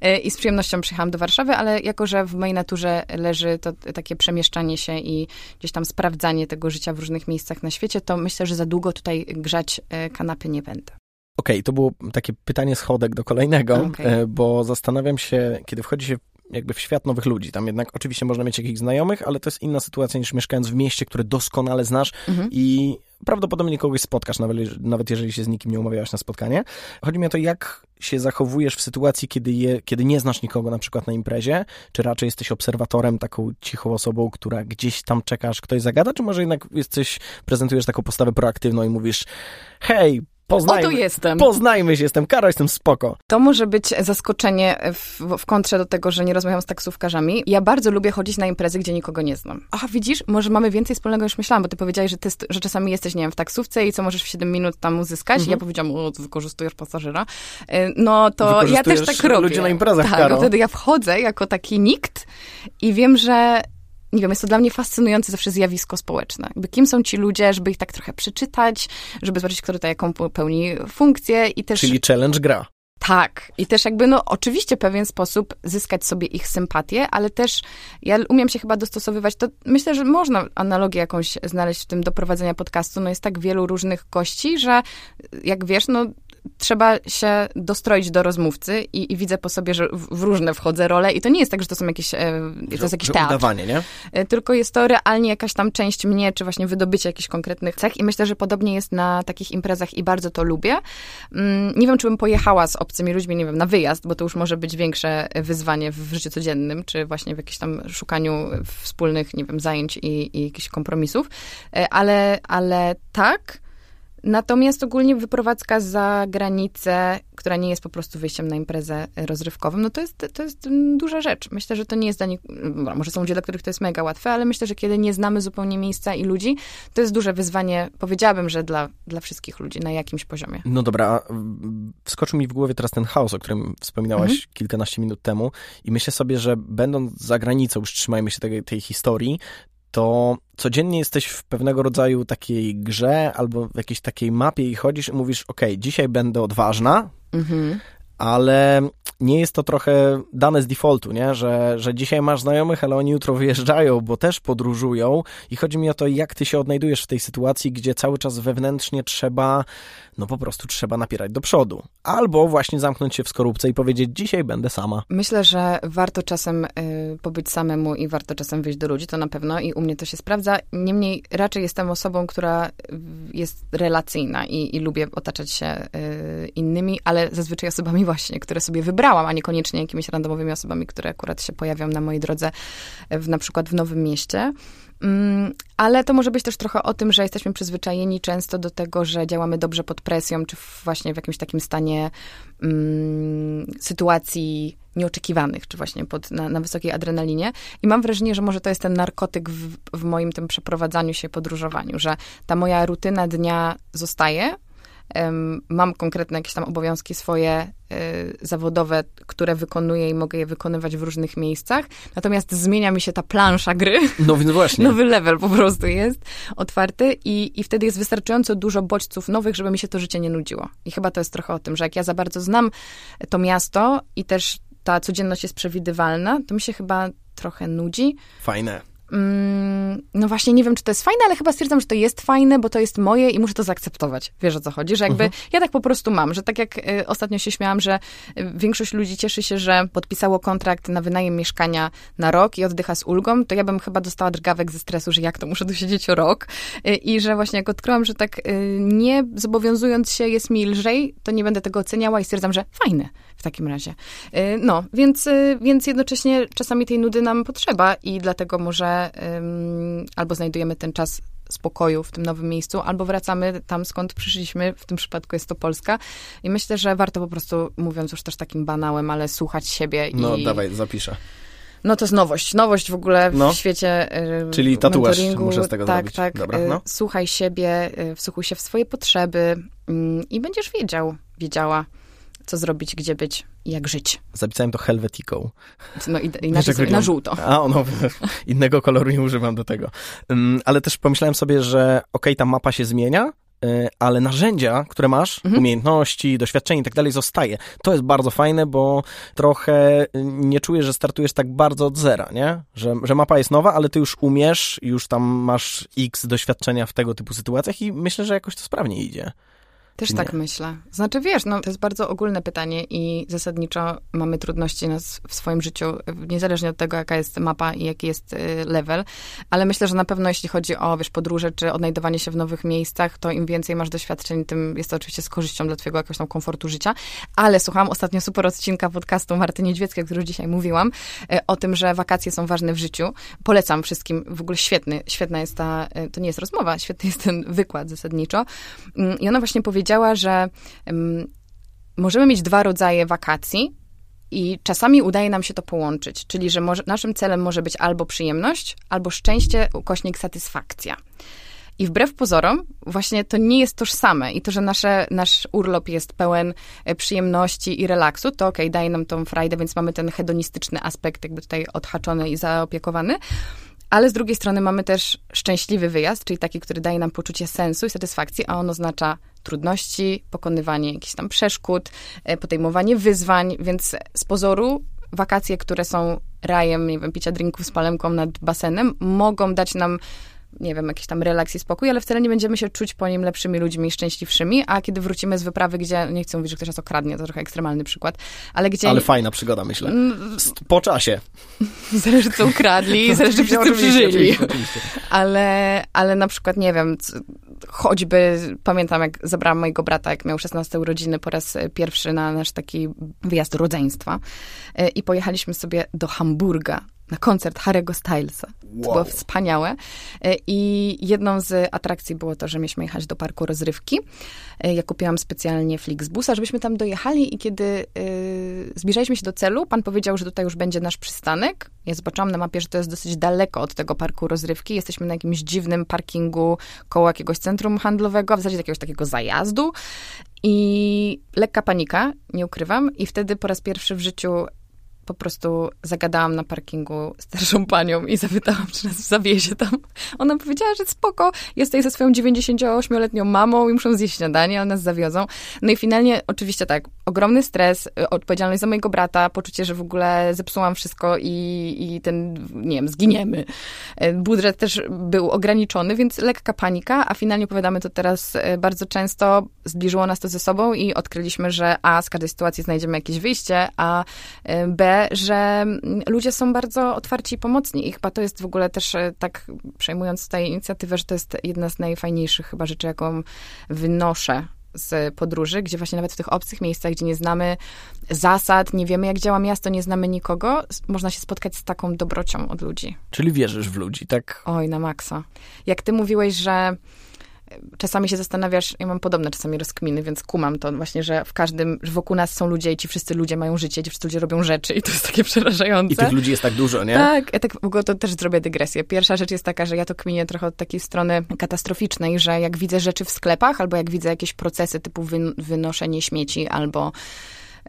E, I z przyjemnością przyjechałam do Warszawy, ale jako, że w mojej naturze leży to takie przemieszczanie się i gdzieś tam sprawdzanie tego życia w różnych miejscach na świecie, to myślę, że za długo tutaj grzać e, kanapy nie będę. Okej, okay, to było takie pytanie schodek do kolejnego, okay. bo zastanawiam się, kiedy wchodzi się jakby w świat nowych ludzi. Tam jednak oczywiście można mieć jakichś znajomych, ale to jest inna sytuacja niż mieszkając w mieście, które doskonale znasz mhm. i prawdopodobnie kogoś spotkasz, nawet, nawet jeżeli się z nikim nie umawiałaś na spotkanie. Chodzi mi o to, jak się zachowujesz w sytuacji, kiedy, je, kiedy nie znasz nikogo na przykład na imprezie, czy raczej jesteś obserwatorem, taką cichą osobą, która gdzieś tam czekasz, ktoś zagada, czy może jednak jesteś, prezentujesz taką postawę proaktywną i mówisz, hej, Poznajmy, Oto jestem. Poznajmy się, jestem Kara, jestem spoko. To może być zaskoczenie w, w kontrze do tego, że nie rozmawiam z taksówkarzami. Ja bardzo lubię chodzić na imprezy, gdzie nikogo nie znam. Aha, widzisz, może mamy więcej wspólnego niż myślałam, bo ty powiedziałeś, że, ty, że czasami jesteś, nie wiem, w taksówce i co możesz w 7 minut tam uzyskać. Mhm. I ja powiedziałam, o, wykorzystujesz pasażera. Y, no to ja też tak robię. ludzi na imprezach, Tak, Karo. wtedy ja wchodzę jako taki nikt i wiem, że nie wiem, jest to dla mnie fascynujące zawsze zjawisko społeczne. Jakby kim są ci ludzie, żeby ich tak trochę przeczytać, żeby zobaczyć, kto tutaj jaką pełni funkcję i też... Czyli challenge gra. Tak. I też jakby, no oczywiście w pewien sposób zyskać sobie ich sympatię, ale też ja umiem się chyba dostosowywać. To myślę, że można analogię jakąś znaleźć w tym do prowadzenia podcastu. No jest tak wielu różnych gości, że jak wiesz, no trzeba się dostroić do rozmówcy i, i, widzę po sobie, że w, w, różne wchodzę role i to nie jest tak, że to są jakieś, e, to jest jakiś teatr. Udawanie, nie? E, tylko jest to realnie jakaś tam część mnie, czy właśnie wydobycie jakichś konkretnych cech i myślę, że podobnie jest na takich imprezach i bardzo to lubię. Mm, nie wiem, czy bym pojechała z obcymi ludźmi, nie wiem, na wyjazd, bo to już może być większe wyzwanie w życiu codziennym, czy właśnie w jakimś tam szukaniu wspólnych, nie wiem, zajęć i, i jakichś kompromisów, e, ale, ale tak, Natomiast ogólnie wyprowadzka za granicę, która nie jest po prostu wyjściem na imprezę rozrywkową, no to jest, to jest duża rzecz. Myślę, że to nie jest dla nich, no, może są ludzie, dla których to jest mega łatwe, ale myślę, że kiedy nie znamy zupełnie miejsca i ludzi, to jest duże wyzwanie, powiedziałabym, że dla, dla wszystkich ludzi na jakimś poziomie. No dobra, wskoczył mi w głowie teraz ten chaos, o którym wspominałaś mhm. kilkanaście minut temu i myślę sobie, że będąc za granicą, już trzymajmy się tej, tej historii, to codziennie jesteś w pewnego rodzaju takiej grze albo w jakiejś takiej mapie i chodzisz i mówisz, ok, dzisiaj będę odważna, mhm. Ale nie jest to trochę dane z defaultu, nie? Że, że dzisiaj masz znajomych, ale oni jutro wyjeżdżają, bo też podróżują i chodzi mi o to, jak ty się odnajdujesz w tej sytuacji, gdzie cały czas wewnętrznie trzeba, no po prostu trzeba napierać do przodu. Albo właśnie zamknąć się w skorupce i powiedzieć, dzisiaj będę sama. Myślę, że warto czasem y, pobyć samemu i warto czasem wyjść do ludzi, to na pewno i u mnie to się sprawdza. Niemniej raczej jestem osobą, która jest relacyjna i, i lubię otaczać się y, innymi, ale zazwyczaj osobami właśnie, które sobie wybrałam, a niekoniecznie jakimiś randomowymi osobami, które akurat się pojawią na mojej drodze, w, na przykład w Nowym Mieście. Mm, ale to może być też trochę o tym, że jesteśmy przyzwyczajeni często do tego, że działamy dobrze pod presją, czy właśnie w jakimś takim stanie um, sytuacji nieoczekiwanych, czy właśnie pod, na, na, wysokiej adrenalinie. I mam wrażenie, że może to jest ten narkotyk w, w moim tym przeprowadzaniu się, podróżowaniu, że ta moja rutyna dnia zostaje, mam konkretne jakieś tam obowiązki swoje e, zawodowe, które wykonuję i mogę je wykonywać w różnych miejscach. Natomiast zmienia mi się ta plansza gry. No właśnie. [laughs] Nowy level po prostu jest otwarty i, i wtedy jest wystarczająco dużo bodźców nowych, żeby mi się to życie nie nudziło. I chyba to jest trochę o tym, że jak ja za bardzo znam to miasto i też ta codzienność jest przewidywalna, to mi się chyba trochę nudzi. Fajne. Mm, no właśnie, nie wiem, czy to jest fajne, ale chyba stwierdzam, że to jest fajne, bo to jest moje i muszę to zaakceptować. Wiesz o co chodzi? Że jakby mhm. ja tak po prostu mam, że tak jak y, ostatnio się śmiałam, że y, większość ludzi cieszy się, że podpisało kontrakt na wynajem mieszkania na rok i oddycha z ulgą, to ja bym chyba dostała drgawek ze stresu, że jak to muszę tu siedzieć o rok. Y, I że właśnie jak odkryłam, że tak y, nie zobowiązując się jest mi lżej, to nie będę tego oceniała i stwierdzam, że fajne w takim razie. Y, no, więc, y, więc jednocześnie czasami tej nudy nam potrzeba i dlatego może albo znajdujemy ten czas spokoju w tym nowym miejscu, albo wracamy tam, skąd przyszliśmy, w tym przypadku jest to Polska. I myślę, że warto po prostu, mówiąc już też takim banałem, ale słuchać siebie no, i... No, dawaj, zapiszę. No to jest nowość. Nowość w ogóle no. w świecie y, Czyli tatuaż muszę z tego tak, zrobić. Tak, Dobra, no. Słuchaj siebie, wsłuchuj się w swoje potrzeby mm, i będziesz wiedział, wiedziała, co zrobić, gdzie być i jak żyć. Zapisałem to helvetiką. No i, sobie na żółto. A, no, innego koloru nie używam do tego. Um, ale też pomyślałem sobie, że okej, okay, ta mapa się zmienia, y, ale narzędzia, które masz, mhm. umiejętności, doświadczenie i tak dalej zostaje. To jest bardzo fajne, bo trochę nie czujesz, że startujesz tak bardzo od zera, nie? Że, że mapa jest nowa, ale ty już umiesz, już tam masz x doświadczenia w tego typu sytuacjach i myślę, że jakoś to sprawnie idzie. Też tak myślę. Znaczy, wiesz, no, to jest bardzo ogólne pytanie i zasadniczo mamy trudności nas w swoim życiu, niezależnie od tego, jaka jest mapa i jaki jest y, level, ale myślę, że na pewno jeśli chodzi o, wiesz, podróże czy odnajdowanie się w nowych miejscach, to im więcej masz doświadczeń, tym jest to oczywiście z korzyścią dla twojego jakiegoś tam komfortu życia, ale słuchałam ostatnio super odcinka podcastu Marty Niedźwieckiej, o którym dzisiaj mówiłam, y, o tym, że wakacje są ważne w życiu. Polecam wszystkim, w ogóle świetny, świetna jest ta, y, to nie jest rozmowa, świetny jest ten wykład zasadniczo. Mm, I ona właśnie powiedziała, powiedziała, że um, możemy mieć dwa rodzaje wakacji. I czasami udaje nam się to połączyć, czyli że może, naszym celem może być albo przyjemność, albo szczęście, ukośnik satysfakcja. I wbrew pozorom, właśnie to nie jest tożsame. I to, że nasze, nasz urlop jest pełen e, przyjemności i relaksu, to okej, okay, daje nam tą frajdę, więc mamy ten hedonistyczny aspekt jakby tutaj odhaczony i zaopiekowany. Ale z drugiej strony mamy też szczęśliwy wyjazd, czyli taki, który daje nam poczucie sensu i satysfakcji, a on oznacza trudności, pokonywanie jakichś tam przeszkód, e, podejmowanie wyzwań, więc z pozoru wakacje, które są rajem, nie wiem, picia drinków z palemką nad basenem, mogą dać nam nie wiem, jakiś tam relaks i spokój, ale wcale nie będziemy się czuć po nim lepszymi ludźmi szczęśliwszymi, a kiedy wrócimy z wyprawy, gdzie, nie chcę mówić, że ktoś nas okradnie, to trochę ekstremalny przykład, ale gdzie... Ale fajna przygoda, myślę. Po czasie. [laughs] Zależy, co ukradli, [laughs] zależy, wszyscy przeżyli. Ale, ale na przykład, nie wiem, choćby, pamiętam, jak zabrałam mojego brata, jak miał 16 urodziny, po raz pierwszy na nasz taki wyjazd rodzeństwa e, i pojechaliśmy sobie do Hamburga na koncert Harry'ego Stylesa. Wow. To było wspaniałe. E, I jedną z atrakcji było to, że mieliśmy jechać do parku rozrywki. E, ja kupiłam specjalnie Flixbusa, żebyśmy tam dojechali i kiedy y, zbliżaliśmy się do celu, pan powiedział, że tutaj już będzie nasz przystanek. Ja zobaczyłam na mapie, że to jest dosyć daleko od tego parku rozrywki. Jesteśmy na jakimś dziwnym parkingu koło jakiegoś centrum handlowego, a w zasadzie jakiegoś takiego zajazdu. I lekka panika, nie ukrywam. I wtedy po raz pierwszy w życiu po prostu zagadałam na parkingu starszą panią i zapytałam, czy nas zawiezie tam. Ona powiedziała, że spoko, jesteś ze swoją 98-letnią mamą i muszą zjeść śniadanie, a nas zawiozą. No i finalnie oczywiście tak, ogromny stres, y, odpowiedzialność za mojego brata, poczucie, że w ogóle zepsułam wszystko i, i ten, nie wiem, zginiemy. Y, budżet też był ograniczony, więc lekka panika, a finalnie opowiadamy to teraz y, bardzo często. Zbliżyło nas to ze sobą i odkryliśmy, że a, z każdej sytuacji znajdziemy jakieś wyjście, a b, że ludzie są bardzo otwarci i pomocni i chyba to jest w ogóle też e, tak, przejmując tutaj inicjatywę, że to jest jedna z najfajniejszych chyba rzeczy, jaką wynoszę z podróży, gdzie właśnie nawet w tych obcych miejscach, gdzie nie znamy zasad, nie wiemy jak działa miasto, nie znamy nikogo, można się spotkać z taką dobrocią od ludzi. Czyli wierzysz w ludzi, tak? Oj, na maksa. Jak ty mówiłeś, że czasami się zastanawiasz, ja mam podobne czasami rozkminy, więc kumam to właśnie, że w każdym, że wokół nas są ludzie i ci wszyscy ludzie mają życie, ci wszyscy ludzie robią rzeczy i to jest takie przerażające. I tych ludzi jest tak dużo, nie? Tak, ja tak w ogóle to też zrobię dygresję. Pierwsza rzecz jest taka, że ja to kminię trochę od takiej strony katastroficznej, że jak widzę rzeczy w sklepach, albo jak widzę jakieś procesy typu wynoszenie śmieci, albo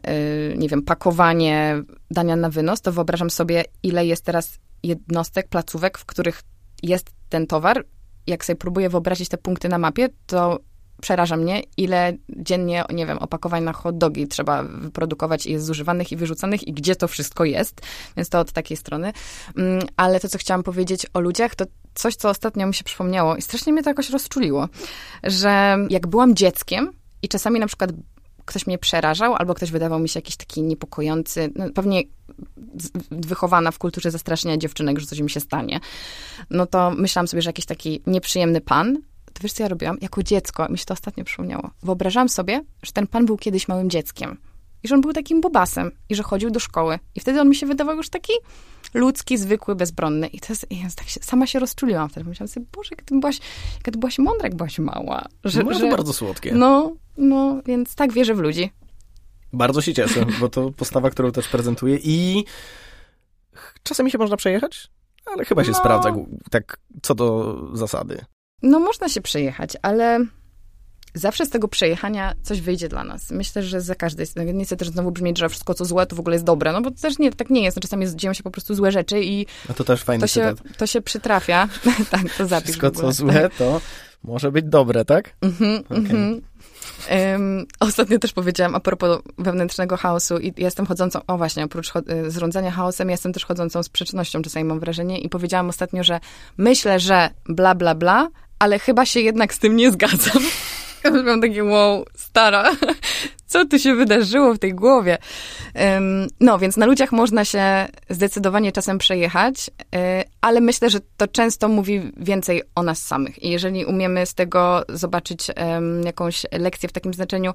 yy, nie wiem, pakowanie dania na wynos, to wyobrażam sobie, ile jest teraz jednostek, placówek, w których jest ten towar, jak sobie próbuję wyobrazić te punkty na mapie, to przeraża mnie, ile dziennie, nie wiem, opakowań na hot dogi trzeba wyprodukować i jest zużywanych i wyrzucanych i gdzie to wszystko jest. Więc to od takiej strony. Mm, ale to, co chciałam powiedzieć o ludziach, to coś, co ostatnio mi się przypomniało i strasznie mnie to jakoś rozczuliło, że jak byłam dzieckiem i czasami na przykład ktoś mnie przerażał, albo ktoś wydawał mi się jakiś taki niepokojący, no, pewnie wychowana w kulturze zastraszenia dziewczynek, że coś mi się stanie, no to myślałam sobie, że jakiś taki nieprzyjemny pan, to wiesz, co ja robiłam? Jako dziecko, mi się to ostatnio przypomniało. Wyobrażałam sobie, że ten pan był kiedyś małym dzieckiem. I że on był takim bobasem. I że chodził do szkoły. I wtedy on mi się wydawał już taki ludzki, zwykły, bezbronny. I to jest, ja tak się, sama się rozczuliłam wtedy. Myślałam sobie, Boże, jak ty byłaś, jak ty byłaś mądra, jak byłaś mała. Że, no, że, to bardzo słodkie. No, no, więc tak wierzę w ludzi. Bardzo się cieszę, bo to postawa, którą też prezentuję i czasami się można przejechać, ale chyba się no. sprawdza tak co do zasady. No można się przejechać, ale zawsze z tego przejechania coś wyjdzie dla nas. Myślę, że za każdej strony. Nie chcę też znowu brzmieć, że wszystko, co złe, to w ogóle jest dobre, no bo też nie, tak nie jest. No, czasami dzieją się po prostu złe rzeczy i No to też fajny to się, cytat. to się przytrafia. [laughs] tak, to zapisz Wszystko, co złe, to może być dobre, tak? Mhm, Okej. mhm. Em, ostatnio też powiedziałam a propos wewnętrznego chaosu i jestem chodzącą, o właśnie, oprócz y, zrządzania chaosem, ja jestem też chodzącą sprzecznością, czasami mam wrażenie i powiedziałam ostatnio, że myślę, że bla, bla, bla, ale chyba się jednak z tym nie zgadzam. Ja Mam takie, wow, stara, co tu się wydarzyło w tej głowie? No, więc na ludziach można się zdecydowanie czasem przejechać, y, ale myślę, że to często mówi więcej o nas samych. I jeżeli umiemy z tego zobaczyć jakąś lekcję w takim znaczeniu,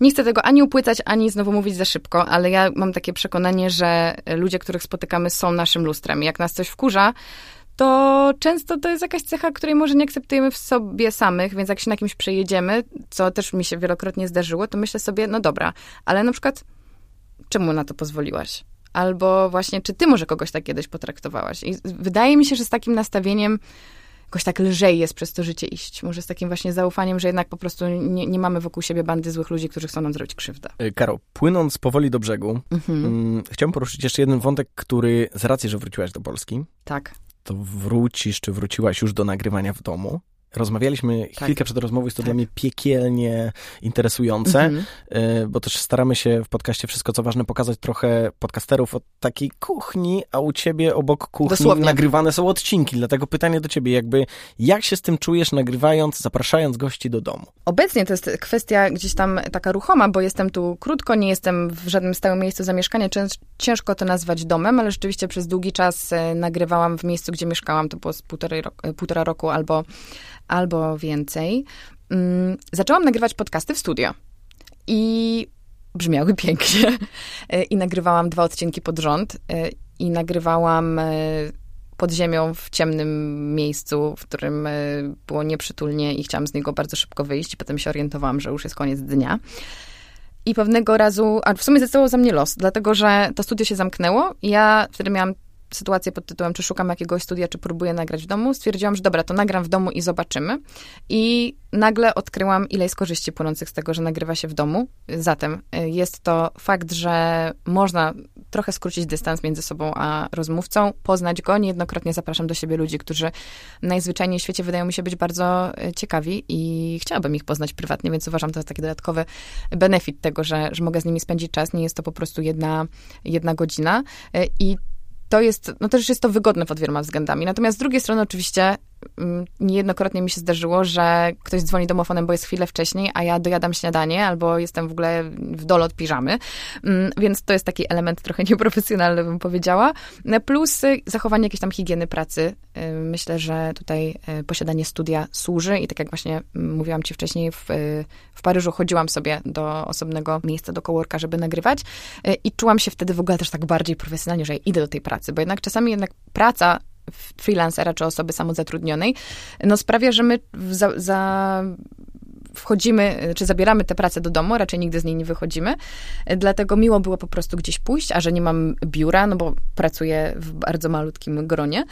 nie chcę tego ani upłycać, ani znowu mówić za szybko, ale ja mam takie przekonanie, że ludzie, których spotykamy, są naszym lustrem. Jak nas coś wkurza, to często to jest jakaś cecha, której może nie akceptujemy w sobie samych, więc jak się na kimś przejedziemy, co też mi się wielokrotnie zdarzyło, to myślę sobie, no dobra, ale na przykład czemu na to pozwoliłaś? Albo właśnie, czy ty może kogoś tak kiedyś potraktowałaś? I wydaje mi się, że z takim nastawieniem jakoś tak lżej jest przez to życie iść. Może z takim właśnie zaufaniem, że jednak po prostu nie, nie mamy wokół siebie bandy złych ludzi, którzy chcą nam zrobić krzywdę. Y, Karo, płynąc powoli do brzegu, Mhm. mm, chciałem poruszyć jeszcze jeden wątek, który z racji, że wróciłaś do Polski, Tak. To wrócisz, czy wróciłaś już do nagrywania w domu. Rozmawialiśmy Tak. chwilkę przed rozmową, jest to Tak. dla mnie piekielnie interesujące, Mhm. y, bo też staramy się w podcaście Wszystko Co Ważne pokazać trochę podcasterów od takiej kuchni, a u ciebie obok kuchni Dosłownie. nagrywane są odcinki. Dlatego pytanie do ciebie, jakby jak się z tym czujesz nagrywając, zapraszając gości do domu? Obecnie to jest kwestia gdzieś tam taka ruchoma, bo jestem tu krótko, nie jestem w żadnym stałym miejscu zamieszkania. Cięż- Ciężko to nazwać domem, ale rzeczywiście przez długi czas e, nagrywałam w miejscu, gdzie mieszkałam. To było z półtorej rok, e, półtora roku albo, albo więcej. Mm, Zaczęłam nagrywać podcasty w studio. I brzmiały [laughs] pięknie. E, I nagrywałam dwa odcinki pod rząd. I nagrywałam pod ziemią w ciemnym miejscu, w którym e, było nieprzytulnie i chciałam z niego bardzo szybko wyjść. I potem się orientowałam, że już jest koniec dnia. I pewnego razu, a w sumie zdecydował za mnie los, dlatego że to studio się zamknęło i ja wtedy miałam sytuację pod tytułem, czy szukam jakiegoś studia, czy próbuję nagrać w domu. Stwierdziłam, że dobra, to nagram w domu i zobaczymy. I nagle odkryłam, ile jest korzyści płynących z tego, że nagrywa się w domu. Zatem y, jest to fakt, że można trochę skrócić dystans między sobą a rozmówcą, poznać go. Niejednokrotnie zapraszam do siebie ludzi, którzy najzwyczajniej w świecie wydają mi się być bardzo y, ciekawi i chciałabym ich poznać prywatnie, więc uważam to za taki dodatkowy benefit tego, że, że mogę z nimi spędzić czas. Nie jest to po prostu jedna, jedna godzina. Y, I to jest, no też jest to wygodne pod wieloma względami. Natomiast z drugiej strony oczywiście niejednokrotnie mi się zdarzyło, że ktoś dzwoni domofonem, bo jest chwilę wcześniej, a ja dojadam śniadanie, albo jestem w ogóle w dole od piżamy. Mm, Więc to jest taki element trochę [laughs] nieprofesjonalny, bym powiedziała. Plus y, zachowanie jakiejś tam higieny pracy. Y, Myślę, że tutaj y, posiadanie studia służy i tak jak właśnie mm, mówiłam ci wcześniej, w, w Paryżu chodziłam sobie do osobnego miejsca, do coworka, żeby nagrywać i czułam się wtedy w ogóle też tak bardziej profesjonalnie, że idę do tej pracy, bo jednak czasami jednak praca freelancera czy osoby samozatrudnionej, no sprawia, że my za, za wchodzimy, czy zabieramy tę pracę do domu, raczej nigdy z niej nie wychodzimy. Dlatego miło było po prostu gdzieś pójść, a że nie mam biura, no bo pracuję w bardzo malutkim gronie,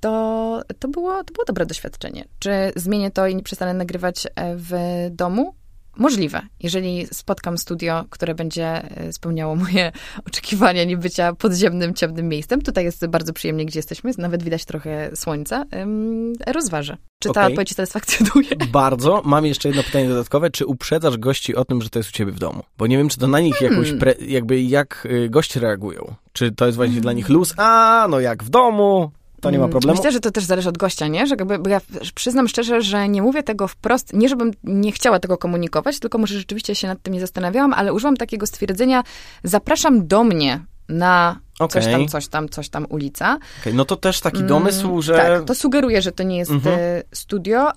to, to, było, to było dobre doświadczenie. Czy zmienię to i nie przestanę nagrywać e, w domu? Możliwe. Jeżeli spotkam studio, które będzie e, spełniało [laughs] moje oczekiwania nie bycia podziemnym, ciemnym miejscem, tutaj jest bardzo przyjemnie, gdzie jesteśmy, nawet widać trochę słońca, rozważę. Czy ta Okej. odpowiedź satysfakcjonuje? [laughs] [laughs] Bardzo. Mam jeszcze jedno pytanie dodatkowe. Czy uprzedzasz gości o tym, że to jest u ciebie w domu? Bo nie wiem, czy to na nich jakoś, Hmm. pre, jakby jak y, goście reagują. Czy to jest właśnie dla nich luz? A, no jak w domu, to nie ma Mm, problemu. Myślę, że to też zależy od gościa, nie? Że jakby, bo ja przyznam szczerze, że nie mówię tego wprost, nie żebym nie chciała tego komunikować, tylko może rzeczywiście się nad tym nie zastanawiałam, ale używam takiego stwierdzenia, zapraszam do mnie na coś Okej. tam, coś tam, coś tam ulica. Okej, no to też taki Mm, domysł, że... Tak, to sugeruje, że to nie jest Mhm. e, studio.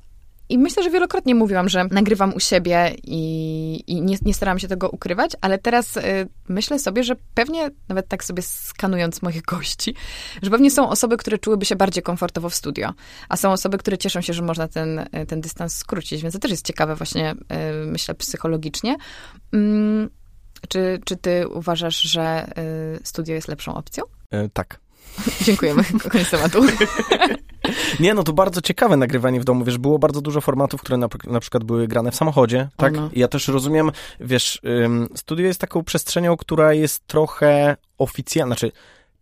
I myślę, że wielokrotnie mówiłam, że nagrywam u siebie i, i nie, nie się tego ukrywać, ale teraz y, myślę sobie, że pewnie, nawet tak sobie skanując moich [laughs] gości, że pewnie są osoby, które czułyby się bardziej komfortowo w studio, a są osoby, które cieszą się, że można ten, y, ten dystans skrócić, więc to też jest ciekawe właśnie, y, myślę, psychologicznie. Mm, czy, czy ty uważasz, że y, studio jest lepszą opcją? E, tak. Dziękujemy, koniec tematu. [laughs] Nie, no to bardzo ciekawe nagrywanie w domu, wiesz, było bardzo dużo formatów, które na, na przykład były grane w samochodzie, tak? no. Ja też rozumiem, wiesz, ym, studio jest taką przestrzenią, która jest trochę oficjalna, znaczy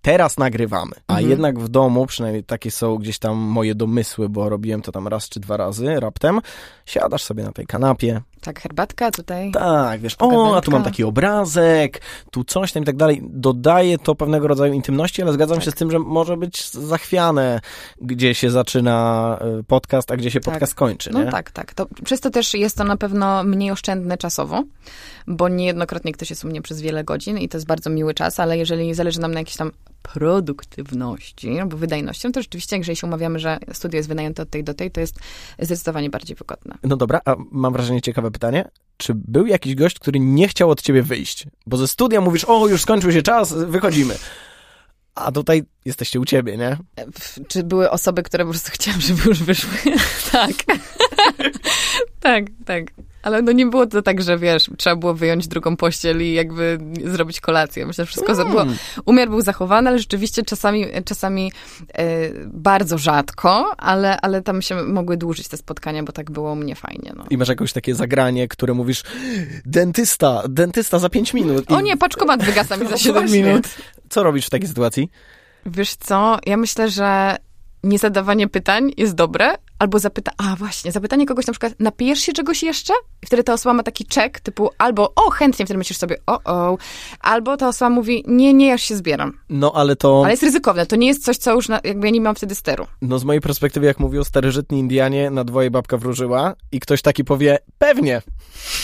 teraz nagrywamy, a Mhm. jednak w domu, przynajmniej takie są gdzieś tam moje domysły, bo robiłem to tam raz czy dwa razy raptem, siadasz sobie na tej kanapie, Tak, herbatka tutaj. tak, wiesz, o, a tu mam taki obrazek, tu coś tam i tak dalej. Dodaje to pewnego rodzaju intymności, ale zgadzam się Tak. z tym, że może być zachwiane, gdzie się zaczyna y, podcast, a gdzie się Tak. podcast kończy, No nie? tak, tak. To, przez to też jest to na pewno mniej oszczędne czasowo, bo niejednokrotnie ktoś jest u mnie przez wiele godzin i to jest bardzo miły czas, ale jeżeli zależy nam na jakiejś tam produktywności albo wydajności, no to rzeczywiście, jeżeli się umawiamy, że studio jest wynajęte od tej do tej, to jest zdecydowanie bardziej wygodne. No dobra, a mam wrażenie, ciekawe pytanie. Czy był jakiś gość, który nie chciał od ciebie wyjść? Bo ze studia mówisz, o, już skończył się czas, wychodzimy. A tutaj jesteście u ciebie, nie? Czy były osoby, które po prostu chciałam, żeby już wyszły? [laughs] [laughs] tak. tak, tak. Ale no nie było to tak, że wiesz, trzeba było wyjąć drugą pościel i jakby zrobić kolację. Myślę, że wszystko za- było, Mm. umiar był zachowany, ale rzeczywiście czasami, czasami e, bardzo rzadko, ale, ale tam się mogły dłużyć te spotkania, bo tak było mnie fajnie. No. I masz jakieś takie zagranie, które mówisz, dentysta, dentysta za 5 minut. I O nie, paczkomat wygasa mi za [laughs] No 7 właśnie. minut. Co robisz w takiej sytuacji? Wiesz co, ja myślę, że niezadawanie pytań jest dobre, albo zapyta, a właśnie, zapytanie kogoś na przykład, napijesz się czegoś jeszcze? I wtedy ta osoba ma taki czek typu albo o, chętnie, wtedy myślisz sobie o, o, albo ta osoba mówi, nie, nie, ja już się zbieram. No ale to... Ale jest ryzykowne, to nie jest coś, co już, na, jakby ja nie mam wtedy steru. No z mojej perspektywy, jak mówił starożytni Indianie, na dwoje babka wróżyła i ktoś taki powie, pewnie,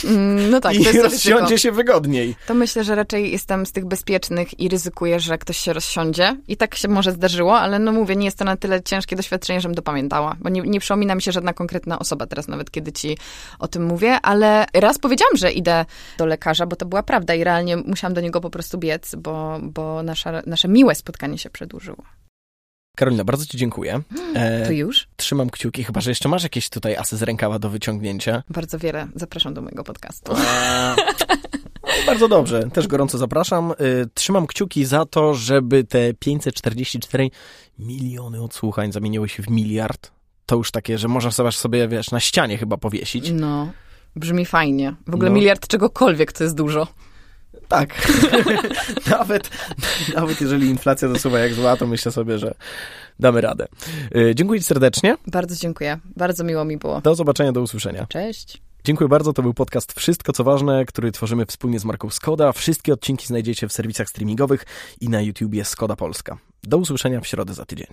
Mm, no tak, i to jest rozsiądzie się wygodniej. To myślę, że raczej jestem z tych bezpiecznych i ryzykuję, że ktoś się rozsiądzie. I tak się może zdarzyło, ale no mówię, nie jest to na tyle ciężkie doświadczenie, żebym to pamiętała. Bo nie, nie przypomina mi się żadna konkretna osoba teraz, nawet kiedy ci o tym mówię, ale raz powiedziałam, że idę do lekarza, bo to była prawda i realnie musiałam do niego po prostu biec, bo, bo nasza, nasze miłe spotkanie się przedłużyło. Karolina, bardzo ci dziękuję. E, To już? trzymam kciuki, chyba że jeszcze masz jakieś tutaj asy z rękawa do wyciągnięcia. Bardzo wiele. Zapraszam do mojego podcastu. [laughs] Bardzo dobrze, też gorąco zapraszam. Y, Trzymam kciuki za to, żeby te 544 miliony odsłuchań zamieniły się w miliard. To już takie, że można sobie, sobie wiesz, na ścianie chyba powiesić. No. Brzmi fajnie. W ogóle No. miliard czegokolwiek to jest dużo. Tak. [laughs] nawet, nawet jeżeli inflacja zasuwa jak zła, to myślę sobie, że damy radę. Y, Dziękuję ci serdecznie. Bardzo dziękuję. Bardzo miło mi było. Do zobaczenia, do usłyszenia. Cześć. Dziękuję bardzo, to był podcast Wszystko co ważne, który tworzymy wspólnie z marką Skoda. Wszystkie odcinki znajdziecie w serwisach streamingowych i na YouTubie Skoda Polska. Do usłyszenia w środę za tydzień.